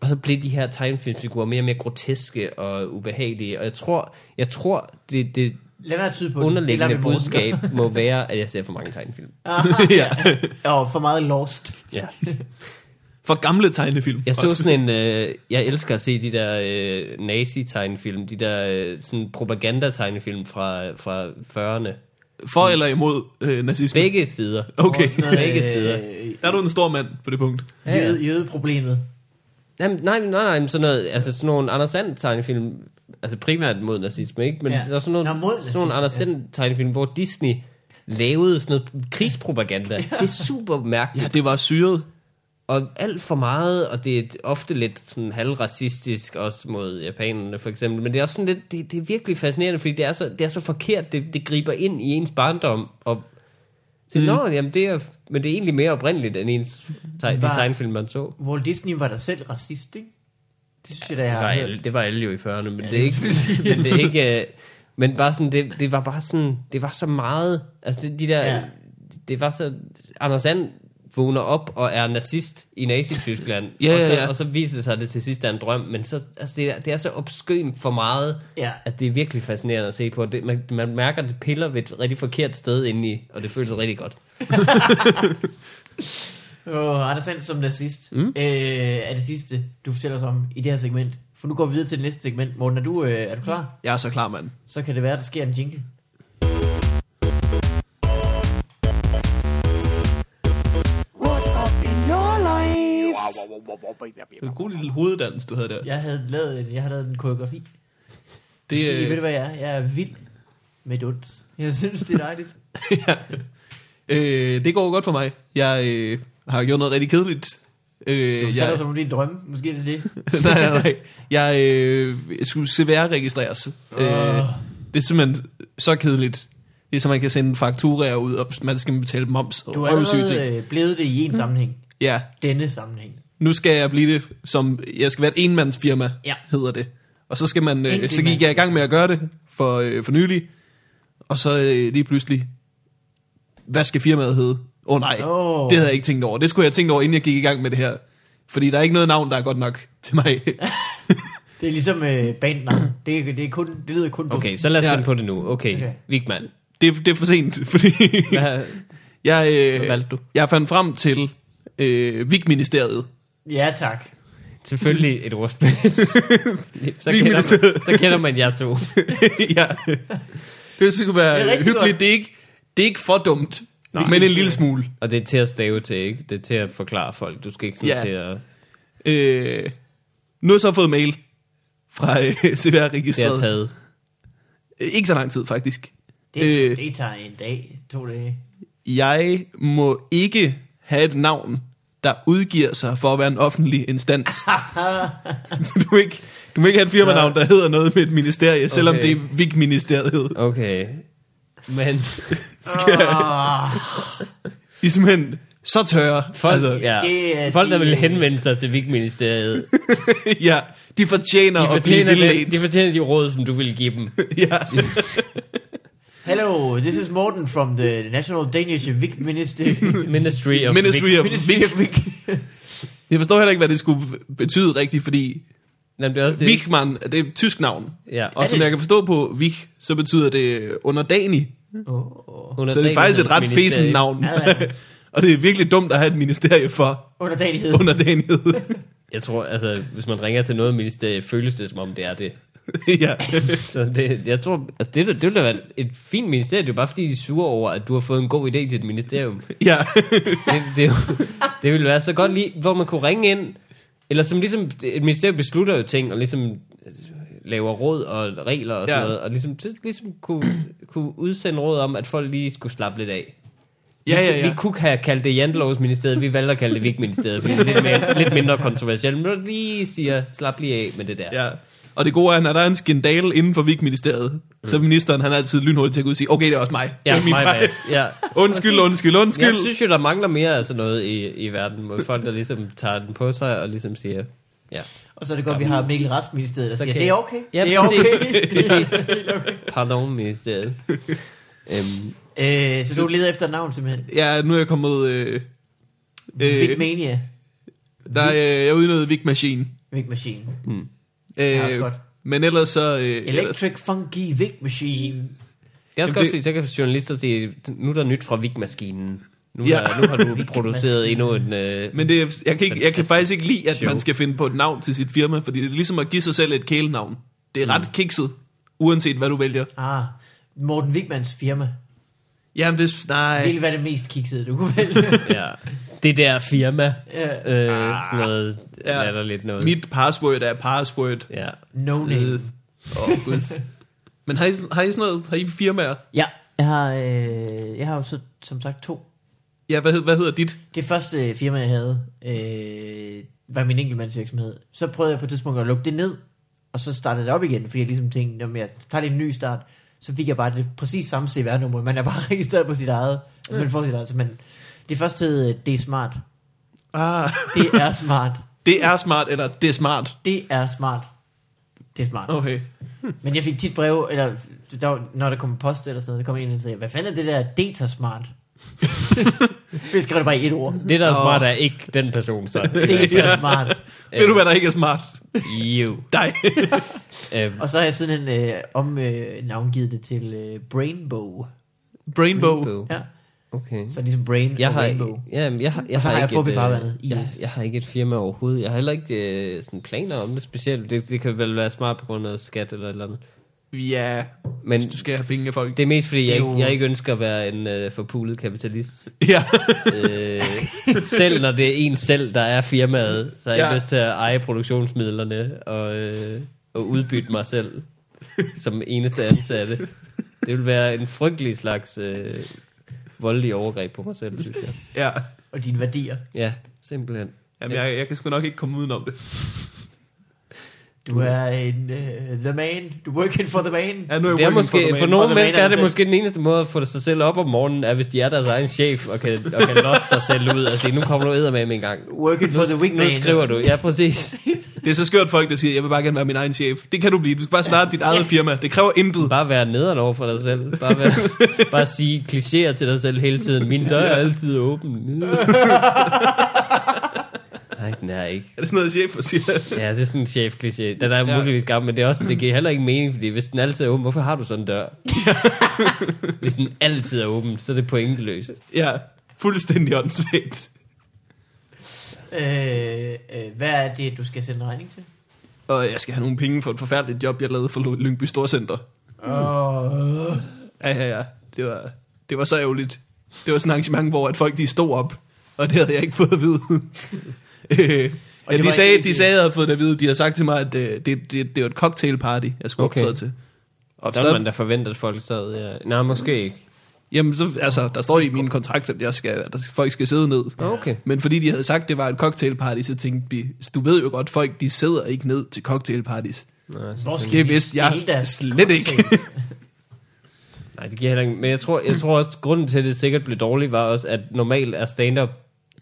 S3: Og så blev de her tegnefilmsfigurer mere og mere groteske og ubehagelige. Og jeg tror, jeg tror det, det
S1: Lad være tyde på
S3: underliggende
S1: Det
S3: budskab må være, at jeg ser for mange tegnefilm.
S2: ja.
S1: Og for meget lost.
S3: Ja.
S2: For gamle tegnefilm.
S3: Jeg så
S2: også.
S3: sådan en, øh, jeg elsker at se de der øh, nazi-tegnefilm, de der øh, sådan propaganda-tegnefilm fra, fra 40'erne.
S2: For eller imod øh, nazisme?
S3: Begge sider.
S2: Okay.
S1: Noget,
S3: Begge sider.
S1: øh,
S2: Der er du en stor mand på det punkt.
S3: Ja, ja.
S1: Jøde, jødeproblemet.
S3: Jamen, nej, nej, nej, men sådan noget, altså sådan nogle Anders Sand tegnefilm, altså primært mod nazisme, ikke? Men
S1: Ja.
S3: ja. der er sådan nogle,
S1: Nå,
S3: sådan nogle
S1: nazisme,
S3: Anders Sand tegnefilm, hvor Disney lavede sådan noget krigspropaganda. Det er super mærkeligt.
S2: Ja, det var syret.
S3: Og alt for meget, og det er ofte lidt sådan halvracistisk også mod japanerne for eksempel, men det er også sådan lidt, det, det er virkelig fascinerende, fordi det er så, det er så forkert, det, det griber ind i ens barndom, og så, mm. nå, jamen det er, men det er egentlig mere oprindeligt, end ens teg, de tegnefilm, man så.
S1: Walt Disney var der selv racist, ikke? Det synes jeg, da jeg
S3: Det var, alle, det var alle jo i 40'erne, men
S1: Ja,
S3: det er ikke, men det er ikke, øh, men bare sådan, det, det var bare sådan, det var så meget, altså de der,
S1: Ja.
S3: ja. det var så, Anders Sand vågner op og er nazist i Nazi-Tyskland,
S2: Ja,
S3: og, så,
S2: ja, ja.
S3: og så viser det sig, at det til sidst er en drøm, men så, altså det, er, det er så obskønt for meget,
S1: Ja.
S3: at det er virkelig fascinerende at se på. Det, man, man mærker, at det piller ved et rigtig forkert sted indeni, og det føles rigtig godt.
S1: Åh, Anders Sand som nazist. Mm. Øh, er det sidste, du fortæller os om i det her segment. For nu går vi videre til det næste segment. Morten, er du, øh, er du klar?
S2: Jeg er så klar, mand.
S1: Så kan det være, at der sker en jingle.
S2: En god lille hoveddans, du havde der.
S1: Jeg havde lavet en, jeg har lavet en koreografi.
S2: Det,
S1: Øh. I, ved du
S2: øh,
S1: hvad jeg er? Jeg er vild med duns. Jeg synes, det er dejligt.
S2: ja. øh, det går godt for mig. Jeg øh, har gjort noget rigtig kedeligt.
S1: Du
S2: Øh,
S1: fortæller
S2: jeg,
S1: os om din drømme. Måske er det det.
S2: nej, nej, nej. Jeg, øh, jeg skulle CVR-registreres. Øh,
S1: Åh.
S2: det er simpelthen så kedeligt. Det er så, man kan sende fakturaer ud, og man skal betale moms og
S1: Du er
S2: ting.
S1: allerede øh, blevet det i en sammenhæng.
S2: Ja,
S1: Denne sammenhæng.
S2: Nu skal jeg blive det som, jeg skal være et enmandsfirma,
S1: Ja.
S2: hedder det. Og så skal man, øh, så gik jeg i gang med at gøre det for, øh, for nylig. Og så øh, lige pludselig, hvad skal firmaet hedde? Åh oh, nej,
S1: Åh.
S2: det havde jeg ikke tænkt over. Det skulle jeg have tænkt over, inden jeg gik i gang med det her. Fordi der er ikke noget navn, der er godt nok til mig.
S1: Det er ligesom øh, bandnavn. Det, er- det, er kun, det lyder kun.
S3: Okay, så lad os
S2: Ja.
S3: finde på det nu. Okay,
S1: Okay.
S3: Vigman,
S2: det, er- det er for sent, fordi
S3: hvad,
S2: jeg,
S3: hvad
S2: øh,
S3: valgte du?
S2: jeg fandt frem til øh, VIG-ministeriet.
S1: Ja, tak.
S3: Selvfølgelig et ordspil. så, kender man, så kender man jer to.
S2: ja. Det skulle være
S1: Det er
S2: hyggeligt.
S1: godt.
S2: Det er, ikke, det er ikke for dumt, Nej, men en lille smule.
S3: Og det er til at stave til, ikke? Det er til at forklare folk. Du skal ikke sådan
S2: Ja.
S3: ja. til at...
S2: Øh, nu har jeg så fået mail fra øh,
S3: Det er
S2: CVR-registret.
S3: taget.
S2: Ikke så lang tid, faktisk.
S1: Det,
S2: Øh.
S1: øh. det tager en dag, to dage.
S2: Jeg må ikke have et navn, der udgiver sig for at være en offentlig instans. du, må ikke, du må ikke have et firmanavn, der hedder noget med et ministerie, selvom
S3: Okay.
S2: det er VIG-ministeriet.
S3: Okay. Men
S2: Skal,
S1: Ah,
S2: I er simpelthen så tørre.
S3: Folk, altså, ja,
S1: det er
S3: folk der
S1: de-
S3: vil henvende sig til Vigministeriet,
S2: ja, de fortjener
S3: de
S2: at blive
S3: fortjener, det, de fortjener de råd, som du vil give dem.
S2: Ja.
S1: Hello, this is Morten from the National Danish Vic Ministry.
S3: Ministry of
S2: Ministry
S3: Vic.
S2: of
S1: Ministry
S2: Vic.
S1: of Vic.
S2: Jeg forstår heller ikke, hvad det skulle betyde rigtigt, fordi
S3: Jamen, det er også det.
S2: Vigman, det er et tysk navn.
S3: Ja.
S2: Og som jeg kan forstå på Vig, så betyder det underdanig.
S1: Oh,
S3: Under
S2: Så det er faktisk et ret
S3: Danelighedsministeriet.
S2: navn.
S1: Ja, ja.
S2: og det er virkelig dumt at have et ministerie for
S1: underdanighed.
S2: underdanighed.
S3: Jeg tror, altså, hvis man ringer til noget ministerie, føles det, som om det er det.
S2: ja.
S3: Så det, jeg tror, altså det, det ville da være et fint ministerie. Det er bare fordi, de er sure over, at du har fået en god idé til et ministerium.
S2: ja.
S3: Det, det, det ville være så godt lige, hvor man kunne ringe ind, eller som ligesom, et ministerium beslutter jo ting, og ligesom laver råd og regler og sådan
S2: Ja.
S3: noget, og ligesom, ligesom kunne, kunne udsende råd om, at folk lige skulle slappe lidt af.
S2: Ja, ja,
S3: Vi
S2: ja.
S3: kunne have kaldt det Jantelovsministeriet, vi valgte at kalde det Vigministeriet, fordi det er lidt, mere, lidt mindre kontroversielt. Men du lige siger, slap lige af med det der.
S2: ja. Og det gode er, at når der er en skandale inden for Vig-ministeriet, så er ministeren, han er altid lynhurtig til at gå ud og sige, okay, det er også mig.
S3: Ja,
S2: det er min fejl.
S3: bad. Ja.
S2: Undskyld, undskyld, undskyld.
S3: Jeg synes jo, der mangler mere af sådan noget i, i verden, hvor folk, der ligesom tager den på sig og ligesom siger, ja.
S1: Og så er det godt, vi har Mikkel Rask Ministeriet, der
S3: Så
S1: siger, det er okay.
S3: Ja,
S1: det er okay.
S3: præcis. Pardon, ministeriet. Øhm,
S1: øh, så du leder efter et navn simpelthen.
S2: Ja, nu er jeg kommet... Øh, øh,
S1: Vic Mania.
S2: der er, øh, jeg er ude i noget Vic Machine.
S1: Vic Machine.
S2: Øh, men ellers så... Øh, ellers,
S1: Electric Funky Vic Machine.
S3: det er også
S2: Jamen,
S3: godt,
S2: det-
S3: fordi så kan journalister sige, nu er der nyt fra Vigmaskinen. Nu,
S2: Ja.
S3: nu har du produceret endnu en... Øh,
S2: men det, er- jeg, kan ikke, jeg kan faktisk ikke lide, at
S3: show.
S2: man skal finde på et navn til sit firma, fordi det er ligesom at give sig selv et kælenavn. Det er ret kikset, uanset hvad du vælger.
S1: Ah, Morten Wigmans firma.
S2: Jamen, det er... Nej.
S1: Ville være det mest kiksede, du kunne vælge.
S3: ja. Det der firma.
S1: ja.
S3: Øh, sådan noget
S2: Ja.
S3: latterligt noget.
S2: Mit password er password.
S3: Ja.
S1: No name.
S2: Øh, Åh, oh, gud. Men har I, har I sådan noget, har I firmaer?
S1: Ja, jeg har, øh, jeg har jo så, som sagt to.
S2: Ja, hvad, hed- hvad hedder dit?
S1: Det første firma, jeg havde, øh, var min enkeltmandsvirksomhed. Så prøvede jeg på et tidspunkt at lukke det ned, og så startede det op igen, fordi jeg ligesom tænkte, om jeg tager lige en ny start, så fik jeg bare det præcis samme CVR-nummer. Man er bare registreret på sit eget. Altså, man får sit eget. Så man, det første hed, øh, det er smart.
S2: Ah,
S1: Det er smart.
S2: det er smart, eller det er smart.
S1: Det er smart. Det er smart.
S2: Okay.
S1: Men jeg fik tit brev, eller der, var- når der kom post eller sådan noget, der kom en og sagde, hvad fanden er det der data smart? jeg skrev det bare i et ord.
S3: Det, der er smart, er ikke den person, så.
S1: Data smart.
S2: Ved du, hvad der ikke er smart?
S3: Jo.
S2: Dig.
S3: Øhm,
S1: Og så har jeg siden øh, om øh, navngivet det til øh, Brainbow.
S2: Brainbow.
S1: Ja,
S3: Okay.
S1: så ligesom Brain
S3: Jeg
S1: og
S3: har,
S1: Rainbow.
S3: ja, jeg har, jeg
S1: Og så har jeg
S3: ikke
S1: Fup i
S3: et,
S1: farvandet,
S3: øh, jeg, jeg har ikke et firma overhovedet. Jeg har heller ikke øh, sådan planer om det specielt. Det, det kan vel være smart på grund af skat eller et eller andet.
S2: Ja,
S3: Men
S2: hvis du skal have penge af folk.
S3: det er mest fordi,
S1: Det
S3: jeg,
S1: er
S3: ikke,
S1: jo-
S3: jeg ikke ønsker at være en øh, forpulet kapitalist.
S2: Ja.
S3: øh, selv når det er en selv, der er firmaet, så har jeg
S2: Ja.
S3: ikke lyst til at eje produktionsmidlerne og, øh, og udbytte mig selv som eneste ansatte. Det vil være en frygtelig slags øh, voldelig overgreb på mig selv, synes jeg.
S2: ja.
S1: Og dine værdier.
S3: Ja, simpelthen.
S2: Jamen, jeg, jeg kan sgu nok ikke komme udenom det.
S1: Du er en uh, the man. Du working for the man.
S2: Ja, nu er jeg
S3: Det er måske,
S2: the
S3: for,
S2: man.
S1: Og
S3: nogle
S1: the
S3: mennesker
S1: man
S3: er
S1: er
S3: det
S1: selv.
S3: måske den eneste måde at få sig selv op om morgenen, er hvis de er deres egen chef og kan, og kan losse sig selv ud og sige, nu kommer du ud med en gang.
S1: Working for the
S3: Nu
S1: wingman.
S3: skriver du, ja præcis.
S2: Det er så skørt folk, der siger, jeg vil bare gerne være min egen chef. Det kan du blive. Du skal bare starte dit eget firma. Det kræver intet.
S3: Bare være nederen over for dig selv. Bare, være, bare sige klichéer til dig selv hele tiden. Min dør er altid åben. Nej, den er ikke.
S2: Er det sådan noget, chef siger?
S3: Ja, det er sådan en chef kliché. Den er
S2: Ja.
S3: muligvis gammel, men det, er også, det giver heller ikke mening, fordi hvis den altid er åben, hvorfor har du sådan en dør? hvis den altid er åben, så er det pointløst.
S2: Ja, fuldstændig åndssvagt.
S1: Øh, øh, hvad er det, du skal sende regning til?
S2: Og jeg skal have nogle penge for et forfærdeligt job, jeg lavede for Lyngby Storcenter.
S1: Åh.
S2: Ja, ja, ja. Det var, det var så ærgerligt. Det var sådan et arrangement, hvor at folk de stod op, og det havde jeg ikke fået at vide. Ja, de, sagde, de
S1: de-
S2: sagde, at jeg havde fået det at vide. De har sagt til mig, at øh, det, det, det, det var et cocktailparty, jeg skulle
S3: Okay.
S2: optræde til. Og
S3: Der er man
S2: så,
S3: da forventet, at folk sad. Ja. Nej, måske ikke.
S2: jamen, så, altså, der står i min kontrakt, at, jeg skal, at folk skal sidde ned.
S3: Okay.
S2: Men fordi de havde sagt, at det var et cocktailparty, så tænkte vi, du ved jo godt, folk de sidder ikke ned til cocktailparties.
S3: Nej,
S2: Det
S1: de
S2: vidste jeg slet ikke.
S3: Nej, det giver heller ikke. Men jeg tror, jeg tror også, grunden til, at det sikkert blev dårligt, var også, at normalt er stand-up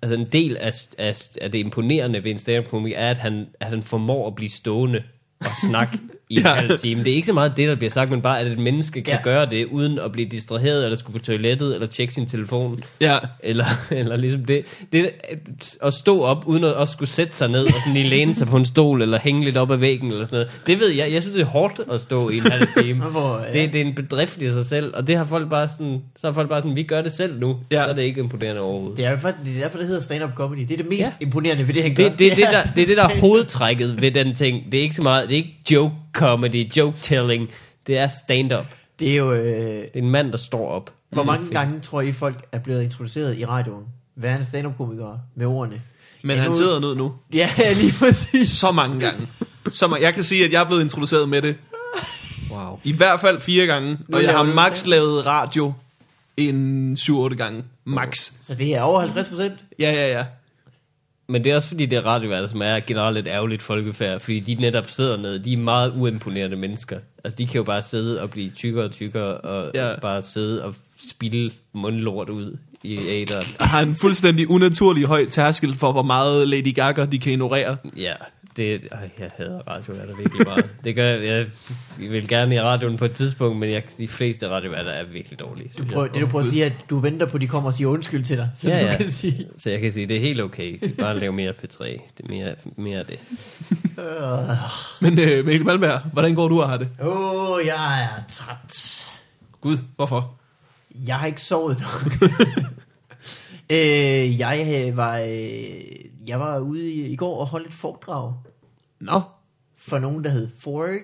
S3: altså en del af, af, af det imponerende ved en stand-up komiker er, at han, at han formår at blive stående og snakke. i en
S2: Ja.
S3: halv time. Det er ikke så meget det, der bliver sagt, men bare, at et menneske kan
S1: Ja.
S3: gøre det, uden at blive distraheret, eller skulle på toilettet, eller tjekke sin telefon,
S2: Ja.
S3: eller, eller ligesom det, det at stå op, uden at også skulle sætte sig ned, og sådan lige læne sig på en stol, eller hænge lidt op ad væggen, eller sådan noget. Det ved jeg, jeg synes, det er hårdt at stå i en halv time.
S1: Hvorfor, ja.
S3: det, det er en bedrift i sig selv, og det har folk bare sådan, så har folk bare sådan, vi gør det selv nu,
S2: Ja.
S3: så er det ikke imponerende overhovedet.
S1: Det er, faktisk- det er derfor, det hedder stand-up comedy. Det er det mest ja. Imponerende ved det, han gør.
S3: Det, det, det, der, det er det, der er hovedtrækket ved den ting. Det er ikke så meget, det er ikke joke comedy, joke telling. Det er stand-up.
S1: Det er jo... Øh,
S3: Det er en mand, der står op.
S1: hvor
S3: Det er
S1: mange
S3: fedt.
S1: gange tror I, folk er blevet introduceret i radioen? Værende stand-up-komikere med ordene.
S2: Men
S1: Ja,
S2: han
S1: nu-
S2: sidder ned nu.
S1: Ja, lige præcis.
S2: Så mange gange. Så ma- jeg kan sige, at jeg er blevet introduceret med det
S3: Wow.
S2: i hvert fald fire gange.
S1: Nu
S2: Og jeg har max lavet radio en 7-8 gange. Max.
S1: Så det er over 50 procent.
S2: Ja, ja, ja.
S3: Men det er også fordi, det radioværter, som er generelt et ærgerligt folkefærd, fordi de netop sidder ned, de er meget uimponerende mennesker. Altså, de kan jo bare sidde og blive tykkere og tykkere, og
S2: Ja.
S3: bare sidde og spille mundlort ud i æderen.
S2: Har en fuldstændig unaturlig høj tærskel for, hvor meget Lady Gaga de kan ignorere.
S3: Ja, det, øh, jeg hader radioværter virkelig meget. Det gør jeg, jeg, vil gerne i radioen på et tidspunkt, men jeg, de fleste radioværter er virkelig dårlige, synes
S1: Prøv,
S3: jeg.
S1: det du prøver at sige, er, at du venter på, at de kommer og siger undskyld til dig. Så
S3: Ja,
S1: du
S3: ja.
S1: kan sige...
S3: Så jeg kan sige, det er helt okay. Så bare lave mere P3. Det er mere, mere af det.
S1: Øh,
S2: Men øh, Mikkel Malmberg, hvordan går du og har det?
S1: Åh, oh, jeg er træt.
S2: Gud, hvorfor?
S1: Jeg har ikke sovet nok. øh, jeg øh, var, øh, jeg var ude i, i går og holdt et foredrag
S2: Nå,
S1: for nogen, der hed Forge.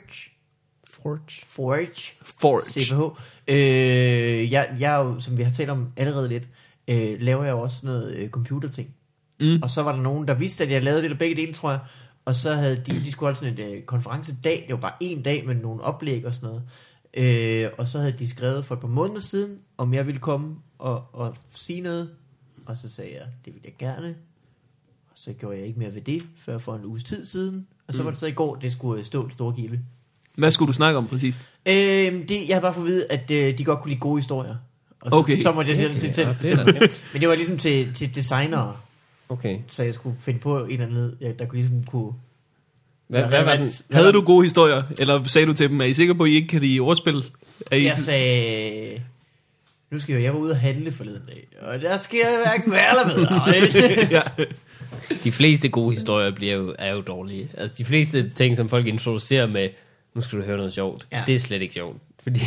S1: Forge. Forge.
S2: Forge.
S1: CPH. Øh, jeg, jeg jo, som vi har talt om allerede lidt, øh, laver jeg jo også noget øh, computerting.
S2: Mm.
S1: Og så var der nogen, der vidste, at jeg lavede lidt af begge dele, tror jeg. Og så havde de, de skulle holde sådan en øh, konferencedag. Det var bare en dag med nogle oplæg og sådan noget. Øh, og så havde de skrevet for et par måneder siden, om jeg ville komme og, og sige noget. Og så sagde jeg, det vil jeg gerne. Og så gjorde jeg ikke mere ved det, før for en uges tid siden. Og så
S2: Mm.
S1: var det så i går, det skulle øh, stå store gilde.
S2: Hvad skulle du snakke om præcist?
S1: Øh, det, jeg har bare fået at vide, at øh, de godt kunne lide gode historier. Og så,
S2: Okay.
S1: så måtte jeg det til selv.
S3: Ja, det er nemt.
S1: Men det var ligesom til, til designere,
S3: Okay.
S1: så jeg skulle finde på en eller anden, ja, der kunne ligesom kunne...
S3: Hvad, hvad var den?
S2: Havde du gode historier? Eller sagde du til dem, er I sikre på, at I ikke kan lide ordspil? Er I...
S1: Jeg sagde... Nu skal jeg, jeg var ude og handle forleden dag, og der sker hverken værre eller bedre.
S2: ja.
S3: De fleste gode historier bliver jo, er jo dårlige. Altså, de fleste ting, som folk introducerer med, nu skal du høre noget sjovt,
S1: Ja.
S3: ja. det er slet ikke sjovt. Fordi,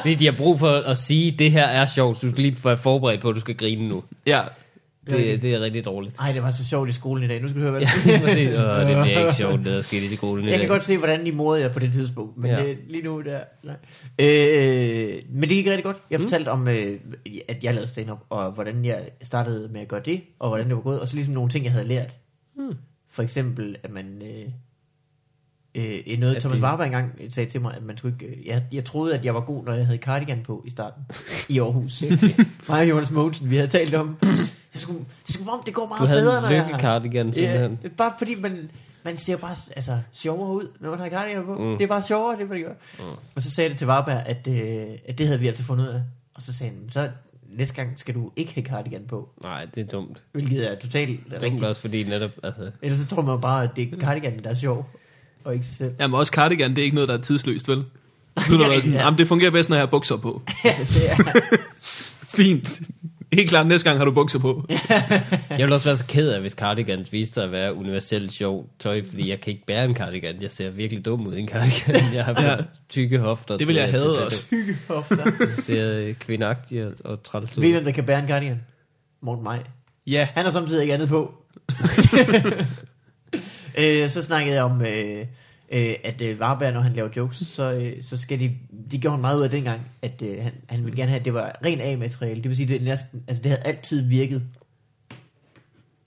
S3: fordi de har brug for at sige, det her er sjovt, så du skal lige være forberedt på, at du skal grine nu.
S2: ja.
S3: Det, det er rigtig dårligt.
S1: Ej, det var så sjovt i skolen i dag. Nu skal du høre, hvad
S3: Ja, præcis. Åh, det bliver ikke sjovt, det der skete i skolen i
S1: Jeg
S3: dag.
S1: kan godt se, hvordan I morede jer på det tidspunkt, men ja. Det, lige nu der, nej. Øh, men det gik rigtig godt. Jeg fortalte om, øh, at jeg lavede stand-up, og hvordan jeg startede med at gøre det, og hvordan det var gået, og så ligesom nogle ting, jeg havde lært.
S3: Hmm.
S1: For eksempel, at man... Øh, øh, noget
S3: At
S1: Thomas
S3: det-
S1: Warberg engang sagde til mig, at man skulle ikke... Øh, jeg, jeg troede, at jeg var god, når jeg havde cardigan på i starten i Aarhus. mig og Jonas Mogensen, vi havde talt om. Det skulle, det skulle om, det går meget
S3: Du havde
S1: bedre, når jeg har...
S3: lykkecardigan,
S1: Ja,
S3: simpelthen.
S1: bare fordi man, man ser bare altså, sjovere ud, når man har cardigan på. Mm.
S3: Mm.
S1: Det er bare sjovere, det det gør. Mm. Og så sagde jeg det til Varberg, at, øh, at det havde vi altså fundet ud af. Og så sagde han, så næste gang skal du ikke have cardigan på.
S3: Nej, det er dumt.
S1: Hvilket er totalt
S3: Dumt
S1: rigtigt.
S3: også, fordi netop, altså,
S1: Ellers så tror man bare, at det er cardigan, der er sjov. Og ikke sig selv.
S2: Jamen også cardigan, det er ikke noget, der er tidsløst, vel? Du er
S1: Ja,
S2: sådan,
S1: ja.
S2: jamen, det fungerer bedst, når jeg har bukser på.
S1: er,
S2: Fint. Helt klart, næste gang har du bukser på.
S3: Jeg vil også være så ked af, hvis cardigans viste sig at være universelt sjov tøj, fordi jeg kan ikke bære en cardigan. Jeg ser virkelig dum ud i en cardigan. Jeg har
S2: Ja.
S3: tykke hofter.
S2: Det vil jeg
S3: at-
S2: også.
S1: hofter.
S3: Jeg ser øh, kvindagtig og, og træls ud.
S1: Ved hvem der kan bære en cardigan? Morten Maj.
S2: Ja.
S1: Han har samtidig ikke andet på. Øh, så snakkede jeg om, øh, øh, at øh, Varberg, når han laver jokes, så, øh, så skal de, de gjorde han meget ud af dengang, at øh, han, han ville gerne have, at det var ren A-materiale. Det vil sige, det, næsten, altså, det havde altid virket.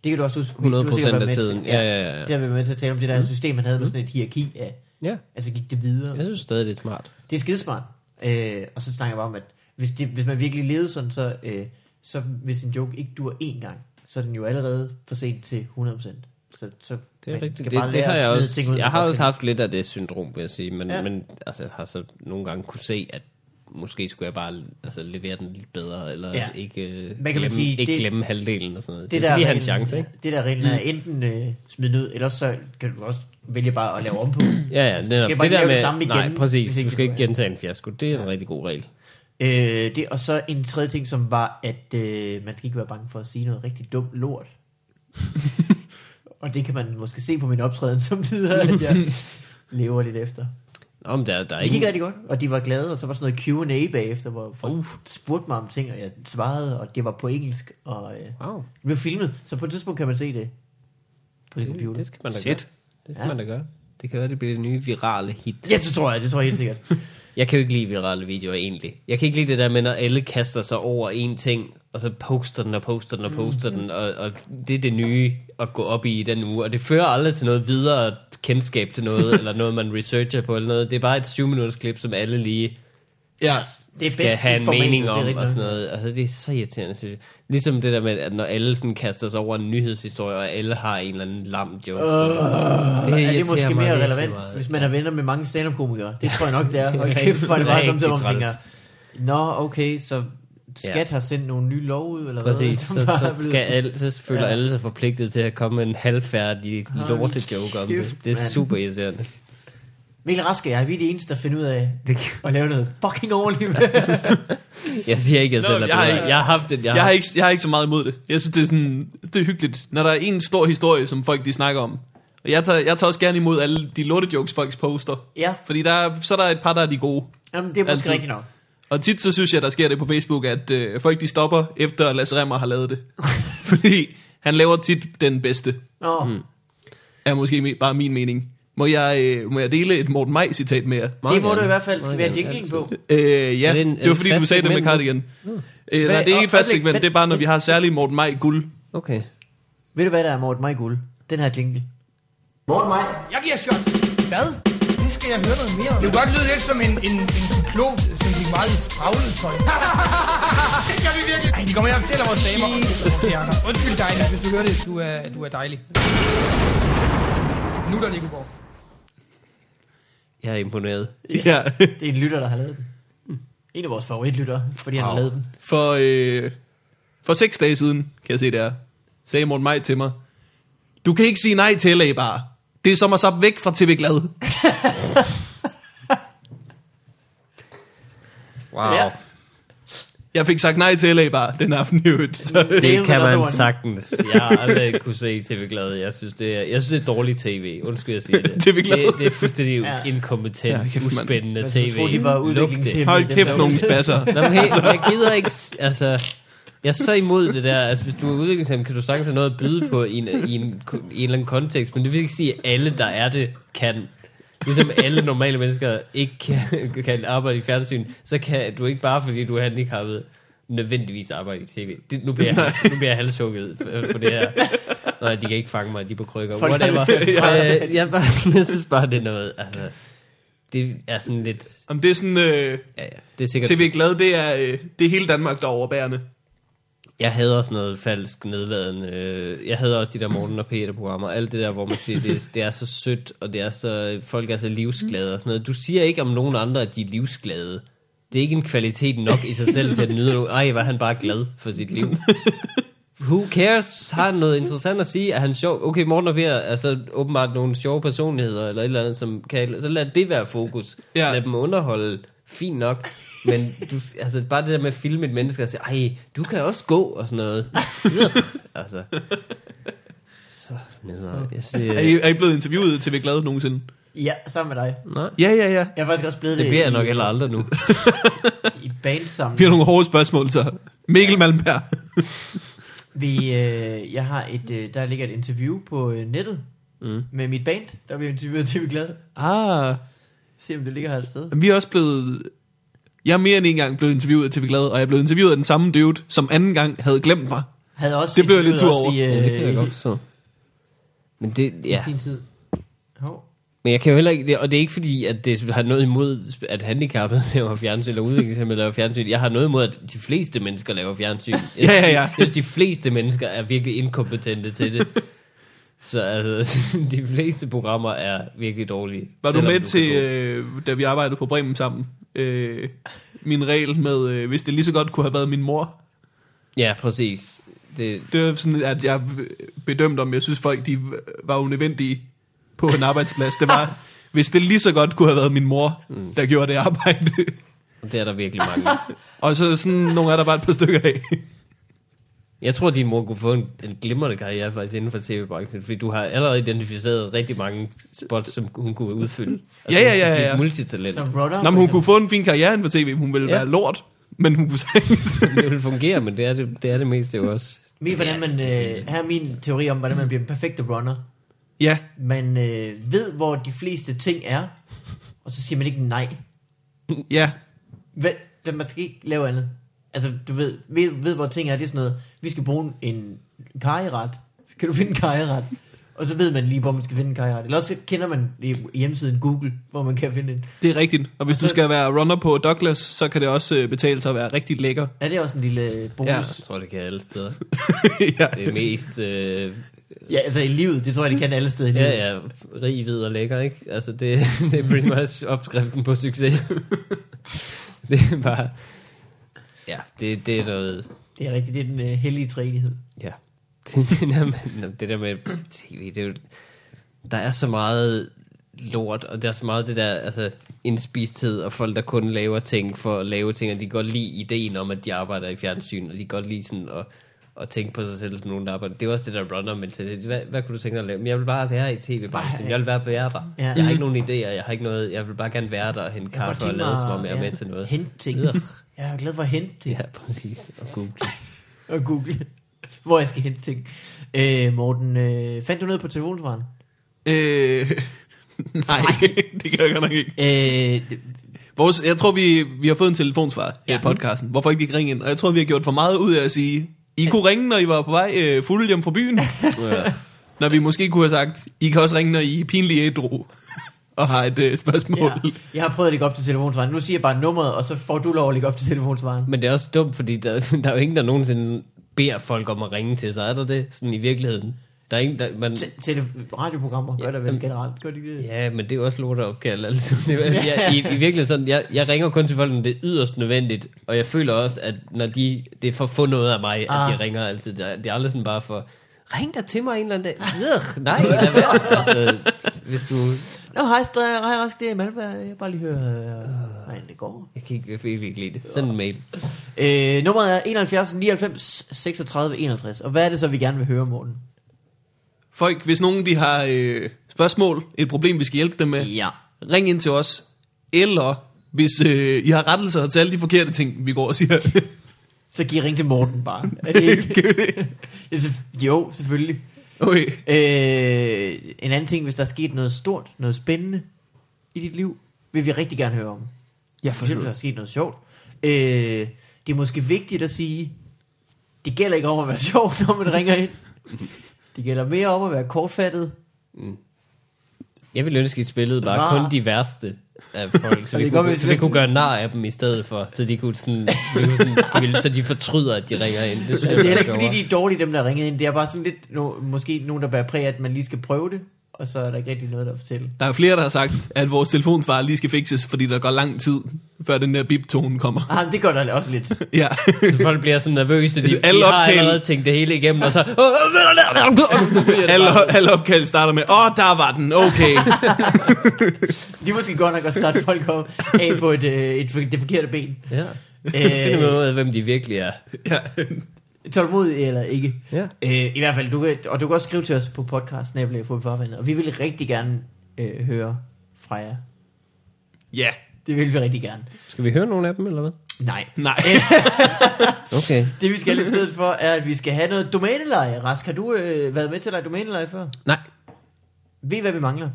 S1: Det kan du også huske.
S3: 100
S1: du har sikkert
S3: procent af tiden.
S1: Til,
S3: Ja, ja, ja.
S1: Det har vi været med til at tale om, det der system, han havde med sådan et hierarki af,
S3: Ja,
S1: altså gik det videre.
S3: jeg synes stadig, det er smart.
S1: Det er skidesmart. Øh, og så snakker jeg bare om, at hvis, det, hvis man virkelig levede sådan, så, øh, så hvis en joke ikke dur én gang, så er den jo allerede for sent til 100%. Så, så
S3: Det er rigtigt. Det, det har jeg også.
S1: ud,
S3: Jeg har også
S1: kan
S3: haft lidt af det syndrom, vil jeg sige. Men,
S1: Ja.
S3: men altså, har så nogle gange kunne se, at måske skulle jeg bare altså, levere den lidt bedre, eller
S1: Ja.
S3: ikke, øh,
S1: man
S3: glemme,
S1: sige,
S3: ikke
S1: det-
S3: glemme halvdelen og sådan noget. Det, det skal lige
S1: reglen-
S3: chance, ikke?
S1: Det der reglen er enten øh, smide ud, eller så kan du også vælge bare at lave om på.
S3: Ja, ja,
S1: Altså,
S3: netop. det der med,
S1: det samme igen,
S3: nej, præcis, du skal ikke gentage en fiasko. Det er en rigtig god regel.
S1: Øh, det, og så en tredje ting, som var, at øh, man skal ikke være bange for at sige noget rigtig dumt lort. og det kan man måske se på min optræden som tider, at jeg lever lidt efter.
S3: Nå, men der, der er
S1: Det gik
S3: ikke...
S1: rigtig godt, og de var glade, og så var sådan noget Q&A bagefter, hvor folk uh. spurgte mig om ting, og jeg svarede, og det var på engelsk, og øh,
S3: Wow,
S1: det blev filmet, så på et tidspunkt kan man se det på sin
S3: det,
S1: computer.
S3: det skal man da
S2: Shit.
S3: gøre. Det skal
S1: ja.
S3: man da gøre. Det kan være, det bliver det nye virale hit.
S1: Ja, det tror jeg, det tror jeg helt sikkert.
S3: Jeg kan jo ikke lide virale videoer egentlig. Jeg kan ikke lide det der med, når alle kaster sig over en ting, og så poster den og poster den og poster mm. den, og, og det er det nye at gå op i i den uge. Og det fører aldrig til noget videre kendskab til noget, eller noget man researcher på eller noget. Det er bare et 7 minutters klip, som alle lige
S2: Ja.
S1: Det er
S3: skal
S1: bedst
S3: have en mening
S1: det
S3: om og sådan noget. Altså, det er så irriterende, synes jeg. Ligesom det der med, at når alle sådan kaster sig over en nyhedshistorie, og alle har en eller anden lam joke.
S1: Uh, det er det måske mere relevant,
S3: meget.
S1: hvis man er venner med mange stand-up-komikere. Det tror jeg nok, det er. Og kæft, er det bare samtidig, hvor man tænker, Nå, okay, så skat
S3: Ja.
S1: har sendt nogle nye lov ud, eller
S3: Præcis,
S1: hvad?
S3: så,
S1: er
S3: så,
S1: blevet-
S3: skal alle, så føler
S1: Ja.
S3: alle sig forpligtet til at komme med en halvfærdig
S1: Hold
S3: lorte joke om det. Det er
S1: mand.
S3: super irriterende.
S1: Mikkel Raske jeg, vi er de eneste, der finder ud af at lave noget fucking ordentligt.
S3: Jeg siger ikke, at jeg
S2: Nå,
S3: selv
S2: jeg har ikke-
S3: Jeg har haft det.
S2: Jeg har, ikke, jeg har ikke så meget imod det. Jeg synes, det er, sådan, det er hyggeligt, når der er en stor historie, som folk de snakker om. Og jeg tager, jeg tager også gerne imod alle de lortejokes, folk poster.
S1: ja,
S2: Fordi der er, så er der et par, der er de gode.
S1: jamen, det er måske
S2: Altid.
S1: rigtigt nok.
S2: Og tit så synes jeg, der sker det på Facebook, at øh, folk de stopper, efter Lasse Remmer har lavet det. Fordi han laver tit den bedste,
S1: Nå,
S3: Mm.
S2: er måske bare min mening. Må jeg, øh, må jeg dele et Morten Maj-citat med jer?
S1: det må du i hvert fald. Skal vi have jinglen på?
S2: Øh, ja,
S3: Er det en-
S2: det, var fordi, du sagde det med? Cardigan. Øh, nej, det er ikke et fast segment, det er bare, når vi har særlig Morten Maj guld.
S3: Okay.
S1: Ved du, hvad der er Morten Maj Guld? Den her jingle.
S4: Morgen mig.
S5: Jeg giver shot. Hvad? Det skal jeg høre noget mere om. Det kunne godt lyde lidt som en, en, en cyklop, som gik meget i spraglet tøj. det gør vi virkelig. Ej, de kommer her og fortæller vores damer. og. Undskyld dig, hvis du hører det. Du er, du er dejlig. Nu er der Nicoborg.
S3: Jeg er imponeret.
S2: Ja,
S1: Det er en lytter, der har lavet den. En af vores favoritlyttere, fordi han har
S3: Wow.
S1: lavet den.
S2: for, øh, for seks dage siden, kan jeg se det er, sagde Morten Maj til mig, du kan ikke sige nej til LA bare. Det er som at sappe væk fra TV Glad.
S3: Wow.
S1: Ja.
S2: Jeg fik sagt nej til LA bare den aften i øvrigt. Så,
S1: Det er
S3: kan man
S1: one.
S3: sagtens. Jeg har aldrig kunne se TV Glad. Jeg synes, det er, jeg synes, det er dårligt tv. Undskyld, jeg siger det.
S2: TV Glad.
S3: Det, det er fuldstændig
S1: Ja.
S3: inkompetent,
S2: Ja, kæft,
S3: uspændende
S1: Man skulle
S3: tv.
S1: tro, de var udviklingshæmmede.
S2: Hold kæft, nogle spasser.
S3: Nå, men hey, jeg gider ikke, altså, jeg er så imod det der, altså hvis du er udviklingshemmet, kan du sagtens have noget at byde på i en, i en, i en eller anden kontekst, men det vil ikke sige, at alle, der er det, kan. Ligesom alle normale mennesker ikke kan, kan arbejde i fjernsyn, så kan du ikke bare, fordi du er handicappet, nødvendigvis arbejde i tv. Det, nu, bliver jeg, nu bliver jeg halshugget for, for det her. Nej, de kan ikke fange mig, de er på krykker.
S1: Folk
S3: Whatever.
S1: at
S3: Øh, jeg, bare, jeg synes bare, det er noget, altså, det er sådan lidt,
S2: Om det er sådan, øh,
S3: ja, ja, det er sikkert
S2: TV Glad, det er, øh, det er hele Danmark, der er overbærende.
S3: Jeg hader sådan noget falsk nedladende. Jeg hader også de der Morten og Peter programmer. Alt det der, hvor man siger, det, det er så sødt, og det er så, folk er så livsglade og sådan noget. Du siger ikke om nogen andre, at de er livsglade. Det er ikke en kvalitet nok i sig selv til at nyde noget. Ej, var han bare glad for sit liv. Who cares? Har han noget interessant at sige? Er han sjov? Okay, Morten og Per er så åbenbart nogle sjove personligheder, eller et eller andet, som kan... Så lad det være fokus.
S2: Ja.
S3: Lad dem underholde. Fint nok. Men du, altså, bare det der med at filme et menneske og sige, ej, du kan også gå, og sådan noget. altså. Så nederen. Jeg synes,
S2: Er
S3: det,
S2: I, er I blevet interviewet i TV Glad nogensinde?
S1: Ja, sammen med dig.
S3: nej,
S2: Ja, ja, ja.
S1: Jeg er faktisk også blevet
S3: det
S1: det,
S3: bliver jeg
S1: i,
S3: nok heller aldrig nu.
S1: i bandsamling.
S2: Vi har nogle hårde spørgsmål, så. Mikkel Malmberg.
S1: Vi, øh, jeg har et, øh, der ligger et interview på øh, nettet
S3: Mm.
S1: med mit band, der bliver interviewet til Glad.
S2: Ah,
S1: Se om det ligger her et sted.
S2: vi er også blevet... Jeg er mere end en gang blevet interviewet af TV Glad, og jeg er blevet interviewet af den samme dude, som anden gang havde glemt mig.
S1: Havde også
S2: Det blev jeg lidt sur
S1: os I,
S2: over.
S1: øh,
S3: Ja, det kan jeg
S1: i-
S3: godt forstå. Men det,
S1: i
S3: ja.
S1: sin tid. Hov.
S3: Men jeg kan jo heller ikke, og det er ikke fordi, at det har noget imod, at handicappede laver fjernsyn, eller udviklingshemmede laver fjernsyn. Jeg har noget imod, at de fleste mennesker laver fjernsyn. Jeg
S2: Ja, ja, ja.
S3: Jeg synes, de fleste mennesker er virkelig inkompetente til det. Så altså, de fleste programmer er virkelig dårlige.
S2: Var du med
S3: kan
S2: til, øh, da vi arbejdede på Bremen sammen, øh, min regel med, øh, hvis det lige så godt kunne have været min mor.
S3: Ja, præcis. Det,
S2: Det var sådan, at jeg bedømte, om jeg synes folk, de var unødvendige på en arbejdsplads. Det var, hvis det lige så godt kunne have været min mor, der gjorde det arbejde.
S3: det er der virkelig mange.
S2: Og så sådan nogle er der bare et par stykker af.
S3: Jeg tror, din mor kunne få en, en glimrende karriere faktisk inden for tv-branchen, fordi du har allerede identificeret rigtig mange spots, som hun kunne udfylde.
S2: Ja, ja, ja,
S3: hun kunne
S2: ja.
S3: et multitalent.
S1: Som runner.
S2: Nå, men hun kunne få en fin karriere inden for tv. Hun ville
S3: Ja.
S2: være lort, men hun kunne
S3: det vil fungere, men det er det, det, er det meste jo også.
S1: Min, hvordan man, øh, her er min teori om, hvordan man bliver den perfekte runner.
S2: ja,
S1: Man øh, ved, hvor de fleste ting er, og så siger man ikke nej.
S2: ja.
S1: Hvad, hvad man skal ikke lave andet. Altså, du ved, ved, ved hvor ting er, det er sådan noget, vi skal bruge en karrieret. Kan du finde en karrieret? Og så ved man lige, hvor man skal finde en karrieret. Eller også kender man i hjemmesiden Google, hvor man kan finde en.
S2: Det er rigtigt. Og hvis
S1: Og så-
S2: du skal være runner på Douglas, så kan det også øh, betale sig at være rigtig lækker.
S1: Ja, det er også en lille øh, bonus.
S2: Ja.
S1: Ja.
S3: Jeg tror, det kan alle steder.
S2: ja.
S3: Det er mest... Øh,
S1: ja, altså i livet, det tror jeg, det kan alle steder i livet.
S3: ja, ja, rig, hvid og lækker, ikke? Altså, det, det er pretty much opskriften på succes. det er bare... Ja, det, det er noget...
S1: Det er rigtigt, det er den øh, hellige træenighed.
S3: Ja. Det, der med, det der med tv, det er jo, der er så meget lort, og der er så meget det der, altså, indspisthed, og folk, der kun laver ting for at lave ting, og de godt lide ideen om, at de arbejder i fjernsyn, og de godt lide sådan at, at tænke på sig selv som nogen, der arbejder. Det er også det der runner mentalitet. Hvad, hvad kunne du tænke dig at lave? Men jeg vil bare være i tv-branchen. Jeg vil bare være der.
S1: Ja.
S3: Jeg har ikke nogen idéer, jeg har ikke noget, jeg vil bare gerne være der og hente kaffe og lade som om jeg er
S1: at-
S3: med til noget.
S1: Hente ting. Jeg er glad for at hente ting.
S3: Ja, præcis. Og google.
S1: Og google, hvor jeg skal hente ting. Øh, Morten, øh, fandt du noget på telefonsvaren?
S2: Øh, nej, det kan jeg godt nok ikke.
S1: Øh, det,
S2: Vores, jeg tror, vi, vi har fået en telefonsvar
S1: Ja.
S2: i podcasten. Hvorfor ikke de ringe ind? Og jeg tror, vi har gjort for meget ud af at sige, I kunne ringe, når I var på vej øh, fuld hjem fra byen.
S3: Ja.
S2: når vi måske kunne have sagt, I kan også ringe, når I er pinlige ædru og har et øh, spørgsmål.
S1: ja, jeg har prøvet at lægge op til telefonsvaren. Nu siger jeg bare nummeret, og så får du lov at lægge op til telefonsvaren.
S3: Men det er også dumt, fordi der, der er jo ingen, der nogensinde beder folk om at ringe til sig. Er der det? Sådan i virkeligheden. Der er ingen, der, man,
S1: Te- tele- radioprogrammer gør
S3: Ja,
S1: det vel
S3: jamen-
S1: generelt. Gør de det?
S3: ja, men det er jo også lort at opkalde. Altså. Det er, jeg, i, I virkeligheden sådan, jeg, jeg ringer kun til folk, når det er yderst nødvendigt. Og jeg føler også, at når de, det er for at få noget af mig, at
S1: Ah.
S3: de ringer altid. Det er, det er aldrig sådan bare for, ring der til mig en eller anden dag. Ugh, nej, lad være. Altså, hvis du...
S1: Nå, hej, hej Rask, det er Malberg. Jeg vil bare lige høre, øh, hvordan det går.
S3: Jeg kan ikke, jeg kan ikke lide det. Send en mail.
S1: Øh, nummeret er 71 99 36 61. Og hvad er det så, vi gerne vil høre, Morten?
S2: Folk, hvis nogen de har øh, spørgsmål, et problem, vi skal hjælpe dem med,
S1: Ja.
S2: ring ind til os. Eller hvis øh, I har rettelser til alle de forkerte ting, vi går og siger.
S1: Så giv ring til Morten bare. Er det ikke?
S2: Kan vi det?
S1: Ja, jo, selvfølgelig.
S2: Okay.
S1: Øh, en anden ting, hvis der er sket noget stort, noget spændende i dit liv, vil vi rigtig gerne høre om.
S2: Ja,
S1: For eksempel, hvis der er sket noget sjovt. Øh, det er måske vigtigt at sige, det gælder ikke om at være sjov, når man ringer ind. Det gælder mere om at være kortfattet.
S3: Jeg ville ønske, at I spillede bare
S1: Rar.
S3: kun de værste af folk, så vi,
S1: godt
S3: kunne,
S1: hvis
S3: så
S1: vi
S3: kunne gøre nar af dem i stedet for, så de kunne sådan, vi kunne sådan de ville, så de fortryder, at de ringer ind. Det synes
S1: Det er heller
S3: er
S1: ikke fordi, de er dårlige, dem der ringer ind. Det er bare sådan lidt, no, måske nogen, der bærer præg, at man lige skal prøve det. Og så er der ikke rigtig noget, der at fortælle.
S2: Der er flere, der har sagt, at vores telefonsvar lige skal fikses, fordi der går lang tid, før den der bip-tone kommer.
S1: Ah, det gør der også lidt.
S2: Ja.
S3: Så folk bliver så nervøse, de, de
S2: Alle
S3: har
S2: opkald-
S3: allerede tænkt det hele igennem, og så...
S2: alle, alle opkald starter med, åh, der var den, okay.
S1: De måske godt nok at starte folk op af på et, øh, et, det forkerte ben.
S3: Ja. Finder man ud af, hvem de virkelig er.
S2: ja.
S1: Tålmodig eller ikke.
S3: Ja.
S1: Øh, I hvert fald, du kan, og du kan også skrive til os på podcast, og vi vil rigtig gerne øh, høre fra jer.
S2: ja.
S1: Det vil vi rigtig gerne.
S3: Skal vi høre nogle af dem, eller hvad?
S1: Nej.
S2: Nej.
S3: Okay.
S1: Det vi skal i stedet for, er, at vi skal have noget domæneleje. Rask, har du øh, været med til at lege domæneleje før?
S3: Nej.
S1: Ved I, hvad vi mangler?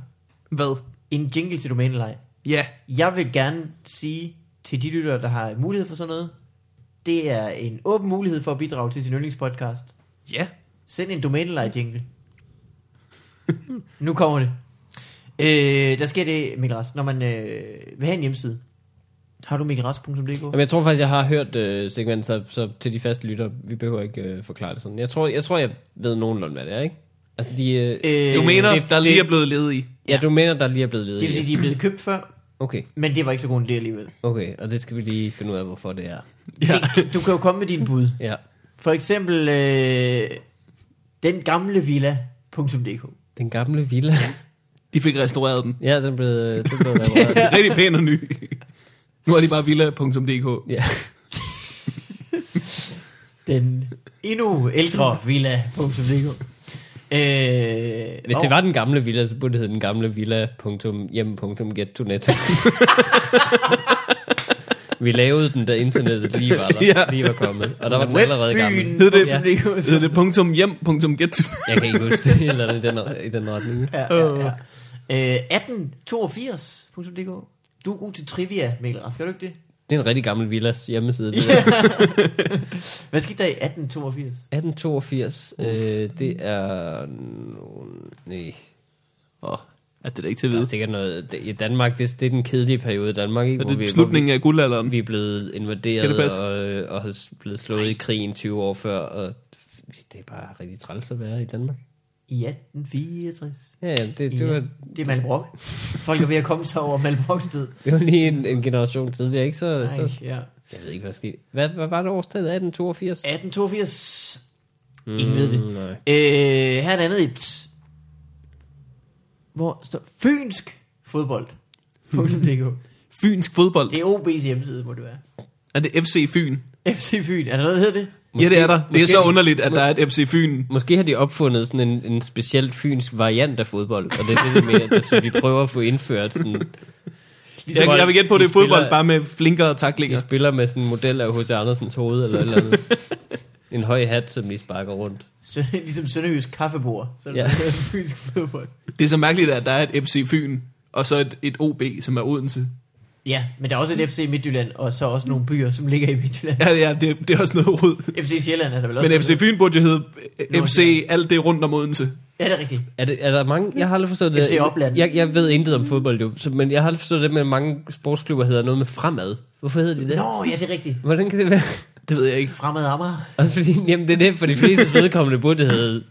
S2: Hvad?
S1: En jingle til domæneleje.
S2: Ja.
S1: Jeg vil gerne sige til de lyttere, der har mulighed for sådan noget, det er en åben mulighed for at bidrage til sin yndlingspodcast.
S2: Ja.
S1: Send en domæneleje jingle. nu kommer det. Øh, der sker det, Mikkel Rask, når man øh, vil have en hjemmeside. Har du mikkelrask.dk?
S3: Jamen, jeg tror faktisk, jeg har hørt øh, segmentet, så, så til de faste lytter, vi behøver ikke øh, forklare det sådan. Jeg tror, jeg tror, jeg ved nogenlunde, hvad det er, ikke? Altså, de... Øh,
S1: Øh,
S2: Du mener,
S3: det-
S2: der lige er blevet ledige.
S3: ja, du mener, der lige er blevet ledet.
S1: Det vil sige, de er blevet købt før.
S3: Okay,
S1: Men det var ikke så god en idé alligevel.
S3: okay, og det skal vi lige finde ud af, hvorfor det er.
S1: Ja. Det, du kan jo komme med dine bud.
S3: Ja,
S1: For eksempel øh, den gamle villa.dk.
S3: den gamle villa.
S2: De fik restaureret den.
S3: Ja, den blev, den blev repareret.
S2: Rigtig pæn og ny. Nu er de bare villa.dk.
S3: Ja.
S1: Den endnu ældre villa.dk. Øh,
S3: Hvis det var den gamle villa, så burde det hedde den gamle villa.hjem.gettonet. Vi lavede den, da internettet lige var der,
S2: Ja.
S3: lige var kommet. Og der var den allerede gammel.
S2: Hed det-
S1: Ja.
S2: Hedder det punktum hjem, punktum get.
S3: Jeg kan ikke huske det, eller i den, i den retning.
S1: Ja, ja, ja. Øh, 1882.dk. Du er god til trivia, Mikkel Rask, er du ikke det?
S3: Det er en rigtig gammel villas hjemmeside. Det der.
S1: Hvad skete der i 1882?
S3: 1882, øh, det er... Nej,
S2: Åh, er det da ikke til at
S3: der er
S2: vide.
S3: sikkert noget... I Danmark, det, det er den kedelige periode i Danmark, ikke?
S2: Er
S3: Hvor vi,
S2: det slutningen af guldalderen?
S3: vi, er blevet
S2: Kan det
S3: invaderet
S2: passe?
S3: og, og har blevet slået i krigen 20 år før, og det er bare rigtig træls at være i Danmark.
S1: I 1864.
S3: Ja, ja, det, det,
S1: Ja,
S3: var,
S1: det er Malbrok. Folk er ved at komme sig over Malbroks død.
S3: det var lige en, en generation tidligere, ikke? Så,
S1: Ej,
S3: så,
S1: ja.
S3: jeg ved ikke, hvad der skete. Hvad, hvad var det årstallet? 1882?
S1: 1882. Ingen ved det.
S3: Mm, nej.
S1: Øh, her er et andet et. Hvor står Fynsk fodbold.
S2: Fynsk fodbold.
S1: Det er OB's hjemmeside, må det være.
S2: Er det FC Fyn?
S1: FC Fyn, er der noget, der hedder det?
S2: Ja, det er der. Det er
S3: måske-
S2: så underligt, at der er et FC Fyn.
S3: Måske har de opfundet sådan en, en speciel fynsk variant af fodbold, og det er det, det med, at vi prøver at få indført sådan,
S2: Jeg, jeg vil gætte på, at det er
S3: de
S2: fodbold,
S3: spiller-
S2: bare med flinkere
S3: de
S2: taklinger.
S3: spiller med sådan en model af H.C. Andersens hoved, eller eller andet. En høj hat, som de sparker rundt.
S1: Sø- ligesom Sønderjysk kaffebord. Så er det
S3: Ja.
S1: ja. Fynsk fodbold.
S2: Det er så mærkeligt, at der er et FC Fyn, og så et, et OB, som er Odense.
S1: Ja, men der er også et FC Midtjylland, og så også nogle byer, som ligger i Midtjylland.
S2: Ja, ja det, det er også noget rod.
S1: FC Sjælland er der vel også.
S2: Men FC. Fyn burde jo hedde FC alt det rundt om Odense.
S1: Ja, det er rigtigt.
S3: Er, det, er der mange, jeg har aldrig forstået det.
S1: FC Opland.
S3: Jeg, jeg ved intet om fodbold jo, så, men jeg har aldrig forstået det med, at mange sportsklubber hedder noget med fremad. Hvorfor hedder de det?
S1: Nå, ja, det er rigtigt.
S3: Hvordan kan det være?
S2: Det ved jeg ikke.
S1: Fremad Amager.
S3: Også fordi, jamen det er det, for de fleste vedkommende burde det hedde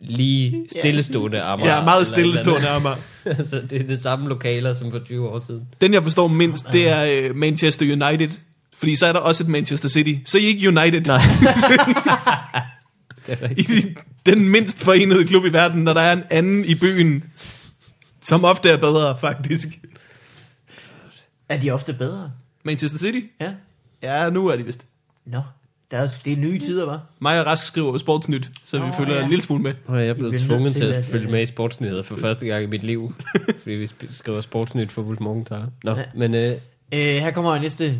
S3: lige stillestående Amager.
S2: Ja, meget stillestående Amager.
S3: altså, det er det samme lokaler som for 20 år siden.
S2: Den, jeg forstår mindst, det er øh, Manchester United. Fordi så er der også et Manchester City. Så er I ikke United.
S3: Nej.
S2: I den mindst forenede klub i verden, når der er en anden i byen, som ofte er bedre, faktisk.
S1: Er de ofte bedre?
S2: Manchester City?
S1: Ja.
S2: Ja, nu er de vist.
S1: Nå, der er, det er nye tider, var.
S2: Mig og Rask skriver sportsnyt, så vi
S1: Nå,
S2: følger
S1: ja.
S2: en lille smule med.
S3: Og jeg er blevet
S1: bliver
S3: tvunget til at
S1: at,
S3: følge
S1: øh,
S3: med i sportsnyheder for første gang i mit liv. fordi vi skriver sportsnyt for Wolf Morgenthaler. Nå,
S1: Ja.
S3: men øh,
S1: Øh, her kommer næste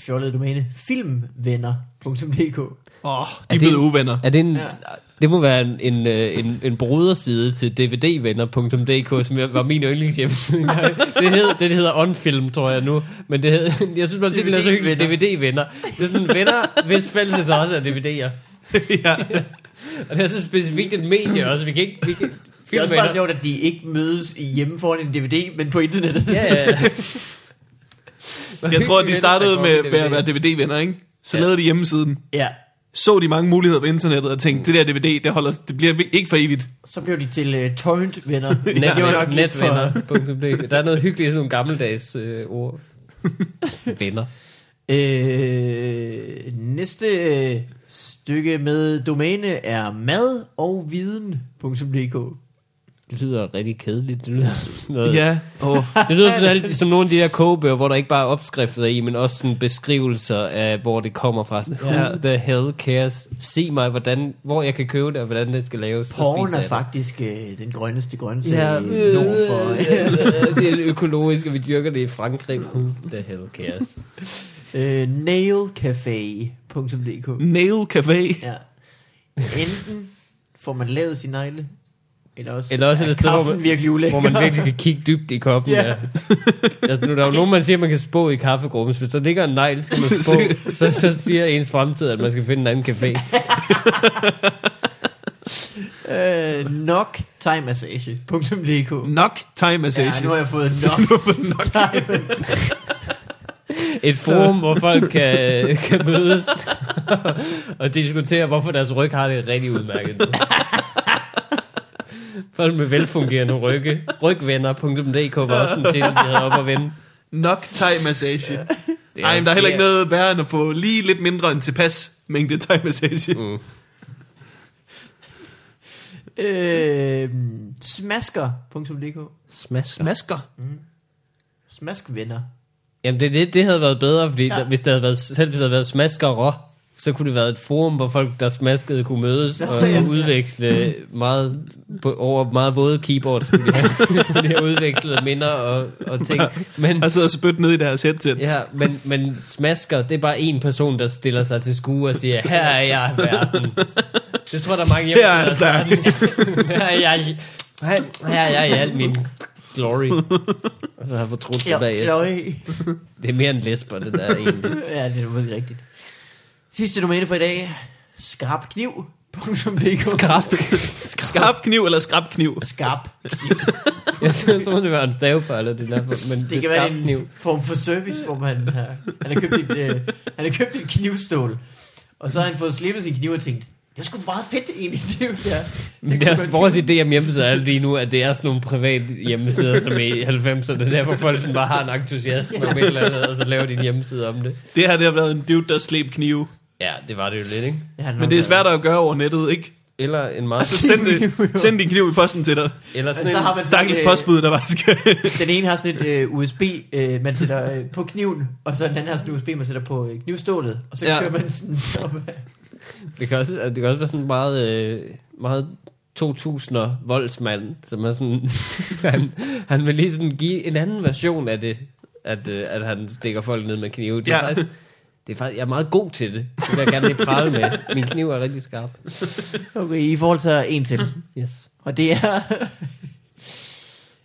S1: fjollede domæne. Filmvenner.dk
S2: Åh, oh, de
S3: Er
S2: er
S3: det-
S2: blevet uvenner.
S3: er det en...
S1: Ja.
S3: Det må være en, en, øh, en, en broderside til dvdvenner.dk, som jeg- var min yndlingshjemmeside engang. Det hedder, det hedder Onfilm, tror jeg nu. Men det hedder, jeg synes, man simpelthen er så hyggeligt. DVD-venner. Det er sådan venner, hvis fælles interesse er DVD'er.
S2: ja.
S3: Og det er så specifikt et medie også. Vi kan ikke... Vi kan,
S1: Det er også bare sjovt, at de ikke mødes i hjemme foran en DVD, men på internettet.
S3: Ja, ja.
S2: Jeg tror, at de startede med, at være DVD-venner, ikke? Så
S3: Ja.
S2: lavede de hjemmesiden.
S1: ja.
S2: Så de mange muligheder på internettet og tænkte, det der DVD, det, holder, det bliver ikke for evigt.
S1: Så blev de til uh, torrent-venner.
S3: Net,
S1: det var nok.
S3: Der er noget hyggeligt i sådan nogle gammeldags øh, ord. Venner.
S1: Øh, næste øh, stykke med domæne er mad og viden.dk.
S3: Det lyder rigtig kedeligt. Det lyder som sådan noget.
S2: Ja, og
S3: Det lyder sådan alt, som nogle af de der kogebøger, hvor der ikke bare er opskrifter i, men også sådan beskrivelser af, hvor det kommer fra. Sådan,
S2: Ja.
S3: Who the hell cares? Sig mig, hvordan, hvor jeg kan købe det, og hvordan det skal laves.
S1: Porn er faktisk øh, den grønneste grøntsag
S3: Ja,
S1: ja, nord for...
S3: øh, det er økologisk, og vi dyrker det i Frankrig. Who the hell cares?
S1: øh, nailcafé.dk
S2: Nail Café.
S1: Ja. Enten får man lavet sin negle, eller også,
S3: Eller også er det et sted, hvor man-
S1: virkelig ulækker.
S3: Hvor man virkelig kan kigge dybt i koppen.
S1: Ja.
S3: Ja. Altså, nu, der er jo nogen, man siger, man kan spå i kaffegruppen. Hvis der ligger en negl, skal man spå. så, så siger ens fremtid, at man skal finde en anden café.
S1: Øh, nok thaimassage.dk
S2: Nok Time Massage.
S1: Ja, nu har jeg fået nok thaimassage.
S3: Et forum, hvor folk kan, kan mødes og diskutere, hvorfor deres ryg har det rigtig udmærket nu. Folk med velfungerende rygge. Rygvenner.dk var også en titel, vi havde op at vende.
S2: Nok thai-massage.
S3: Det
S2: Ej, men der er heller ikke noget værre end at få lige lidt mindre end tilpas mængde thai-massage.
S3: Mm.
S1: Øh, smasker.dk
S3: Smasker.
S2: Masker.
S1: Smaskvenner.
S3: Jamen det, det, det havde været bedre, fordi
S1: Ja.
S3: ja. hvis det havde været, selv hvis det havde været smaskere, så kunne det være et forum, hvor folk, der smaskede, kunne mødes og, og udveksle meget, på, over meget våde keyboard, skulle de have, skulle de have udvekslet minder og, og ting. Men,
S2: Og sidder og spytter ned i deres headsets.
S3: ja, men, men smasker, det er bare en person, der stiller sig til skue og siger, her er jeg, verden. Det tror der er mange hjemme.
S2: Her er der.
S3: her er jeg, her, er jeg i al min glory. Og så har jeg fortrudt det bagefter. Det er mere en lesber, det der egentlig.
S1: Ja, det er måske rigtigt. Sidste domæne for i dag. Skarpkniv.dk
S3: Skrab.
S2: Skarp kniv eller skrab kniv?
S1: Skarp.
S3: Jeg troede, det var en stavefejl, det der, men det,
S1: Det
S3: det
S1: kan være
S3: skarp
S1: en
S3: kniv.
S1: form for service, hvor man har, han har købt et, øh, han har købt et knivstål. Og så har han fået slippet sin kniv og tænkt, det er sgu meget fedt egentlig, det er der.
S3: Men det er vores idé om hjemmesider er lige nu, at det er sådan nogle privat hjemmesider, som i 90'erne, der hvor folk sådan bare har en entusiasme om et eller andet, og så laver de en hjemmeside om det.
S2: Det her det har været en dude, der slæb knive.
S3: Ja, det var det jo lidt, ikke?
S1: Ja,
S2: Men det er svært at gøre over nettet, ikke?
S3: Eller en meget...
S2: Altså, send, det, send din kniv i posten til dig.
S3: Eller sådan
S1: så har man sådan,
S2: Stakkels
S1: øh,
S2: postbud, der bare skal...
S1: Den ene har sådan et øh, USB, øh, man sætter øh, på kniven, og så den anden har sådan et USB, man sætter på øh, knivstålet, og så
S2: Ja.
S1: ja. kører man sådan op.
S3: det, kan også, det kan også være sådan meget, øh, meget 2000'er voldsmand, som er sådan... han, han vil lige sådan give en anden version af det, at, øh, at han stikker folk ned med knive. Det er
S2: Ja.
S3: faktisk... Det er faktisk, jeg er meget god til det. Det vil jeg gerne lige prale med. Min kniv er rigtig skarp.
S1: Okay, i forhold til en til.
S3: Yes.
S1: Og det er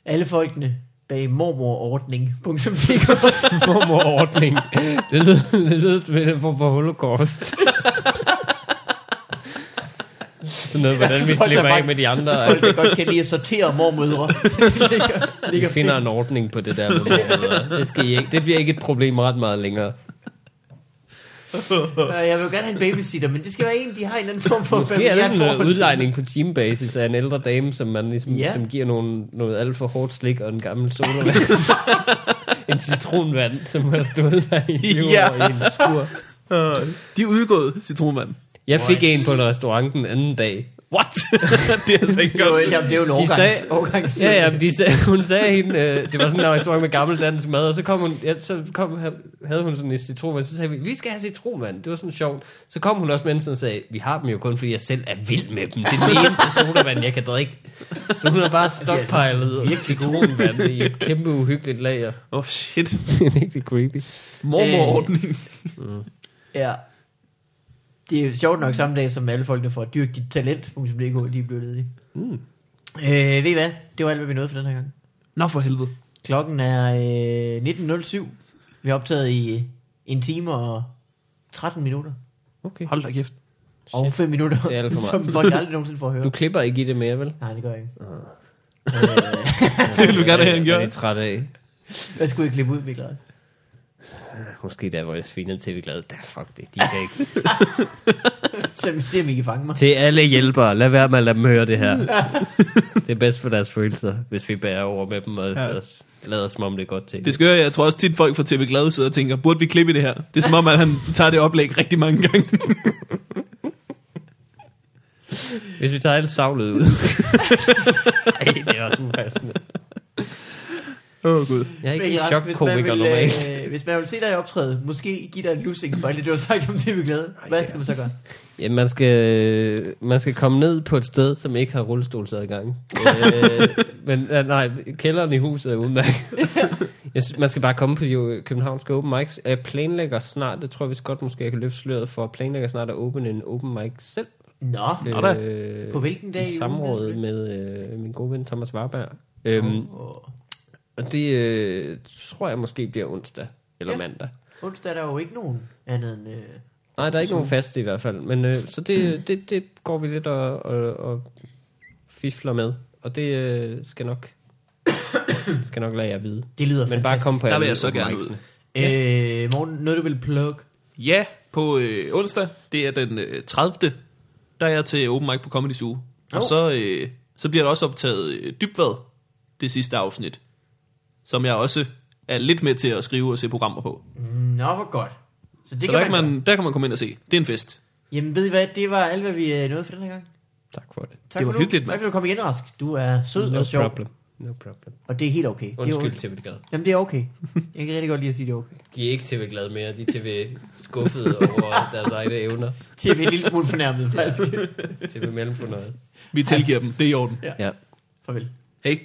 S1: alle folkene bag mormorordning.dk
S3: Mormorordning. Det lyder, det lyder som en form for holocaust. Sådan noget, hvordan
S1: så
S3: vi
S1: folk,
S3: slipper af
S1: bare-
S3: med de andre.
S1: Folk, der godt kan lide at sortere mormødre. ligger,
S3: Vi
S1: ligger
S3: finder en ordning på det der med mormødre. Det, skal I ikke, det bliver ikke et problem ret meget længere.
S1: Øh, Jeg vil gerne have en babysitter, men det skal være en, de har en eller anden form for
S3: Måske er det sådan noget
S1: til.
S3: udlejning på teambasis af en ældre dame, som man ligesom,
S1: Ja.
S3: som giver nogle, noget alt for hårdt slik og en gammel sodavand. en citronvand, som har stået der i 20
S2: Ja.
S3: år i en skur.
S2: De er udgået, citronmand.
S3: Jeg fik
S1: Right.
S3: en på en restaurant den anden dag.
S2: What? det er altså ikke
S1: Det jo,
S2: godt.
S1: jamen, det er jo en
S3: De
S1: årgangs,
S3: sagde-
S1: årgangs
S3: Ja, ja, men de sagde, hun sagde hende, øh, det var sådan en restaurant med gammel dansk mad, og så kom hun, ja, så kom, havde hun sådan en citronvand, så sagde vi, vi skal have citronvand, det var sådan sjovt. Så kom hun også med sådan og sagde, vi har dem jo kun, fordi jeg selv er vild med dem. Det er den eneste sodavand, jeg kan drikke. Så hun har bare stockpilet
S1: virkelig
S3: citronvand i et kæmpe uhyggeligt lager.
S2: Oh shit.
S3: Det er rigtig creepy.
S2: Mormorordning.
S1: Ja. Det er jo sjovt nok samme dag, som alle folkene får dyrk dit talent.dk, de er blevet ledige.
S3: Mm.
S1: Øh, ved I hvad? Det var alt, hvad vi nåede for den her gang.
S2: Nå for helvede.
S1: Klokken er øh, 19.07. Vi har optaget i øh, en time og 13 minutter.
S3: Okay.
S2: Hold da kæft.
S1: Og 5 minutter,
S3: Det er alt for meget.
S1: som folk aldrig nogensinde får at høre.
S3: Du klipper ikke i det mere, vel?
S1: Nej, det gør jeg ikke.
S2: Det vil du gerne have, han
S3: Jeg er
S2: gør.
S3: træt af.
S1: Hvad skulle jeg klippe ud, Mikkel? Ras?
S3: Måske der, hvor jeg svinede til, vi glade. Da, fuck det, de kan ikke.
S1: Så vi ser, om I kan fange mig.
S3: Til alle hjælpere, lad være med at lade dem høre det her. det er bedst for deres følelser, hvis vi bærer over med dem, og
S2: Ja.
S3: lader som om det er godt til.
S2: Det skal jeg, jeg tror også tit folk fra TV Glade sidder og tænker, burde vi klippe det her? Det er som om, at han tager det oplæg rigtig mange gange.
S3: Hvis vi tager alt savlet ud. Ej, det er også upassende.
S2: Åh oh, gud.
S3: Jeg er ikke
S1: Mikkel
S3: en
S1: Rask, hvis man
S3: chokkomiker
S1: vil,
S3: normalt.
S1: øh, hvis man vil se dig i optræde, måske give dig en lussing for alt det, du har sagt om TV Glade. Hvad skal man så gøre?
S3: Ja, man skal, man skal komme ned på et sted, som ikke har rullestolsadgang. øh, men øh, nej, kælderen i huset er udmærket. Jeg synes, man skal bare komme på de jo københavnske open mics. Jeg planlægger snart, det tror jeg vist godt måske, jeg kan løfte sløret for, planlægger snart at åbne en open mic selv.
S1: Nå.
S3: Øh,
S1: På hvilken dag i
S3: samråd med øh, min gode ven Thomas Warberg. Øhm,
S1: Åh.
S3: Og det øh, tror jeg måske bliver onsdag eller
S1: Ja.
S3: mandag.
S1: onsdag er der jo ikke nogen andet end... Øh,
S3: Nej, der er ikke nogen fast i hvert fald. Men øh, så det, det, det går vi lidt og, og, og fisfler med. Og det øh, skal nok skal nok lade jer vide.
S1: det lyder
S3: Men bare kom på
S2: Der vil jeg så gerne
S3: mics'ene.
S1: Øh, morgen, noget du vil plug?
S2: Ja, på øh, onsdag, det er den øh, 30. Der er jeg til Open Mic på Comedy Zoo. Og
S1: Oh.
S2: så, øh, så bliver der også optaget øh, dybvad, det sidste afsnit, som jeg også er lidt med til at skrive og se programmer på.
S1: Nå, hvor godt. Så det
S2: så
S1: kan
S2: der,
S1: man,
S2: kan man, der kan man komme ind og se. Det er en fest.
S1: Jamen, ved I hvad? Det var alt, hvad vi øh, nåede for den her gang.
S3: Tak for det.
S1: Tak
S2: Det var
S1: for
S2: hyggeligt.
S1: Tak for, at du kom igen, Rask. Du er sød
S3: No
S1: og sjov.
S3: problem. No problem.
S1: Og det er helt okay. Det er
S3: Undskyld,
S1: okay.
S3: TV Glad.
S1: Jamen, det er okay. Jeg kan rigtig godt lide at sige, det er okay.
S3: De er ikke TV Glad mere. De er TV skuffede over deres egne evner.
S1: Til at blive en lille smule fornærmet, faktisk.
S3: TV mellemfornøjet.
S2: Vi tilgiver dem. Det er i orden.
S3: Ja.
S1: Farvel.
S2: Hej.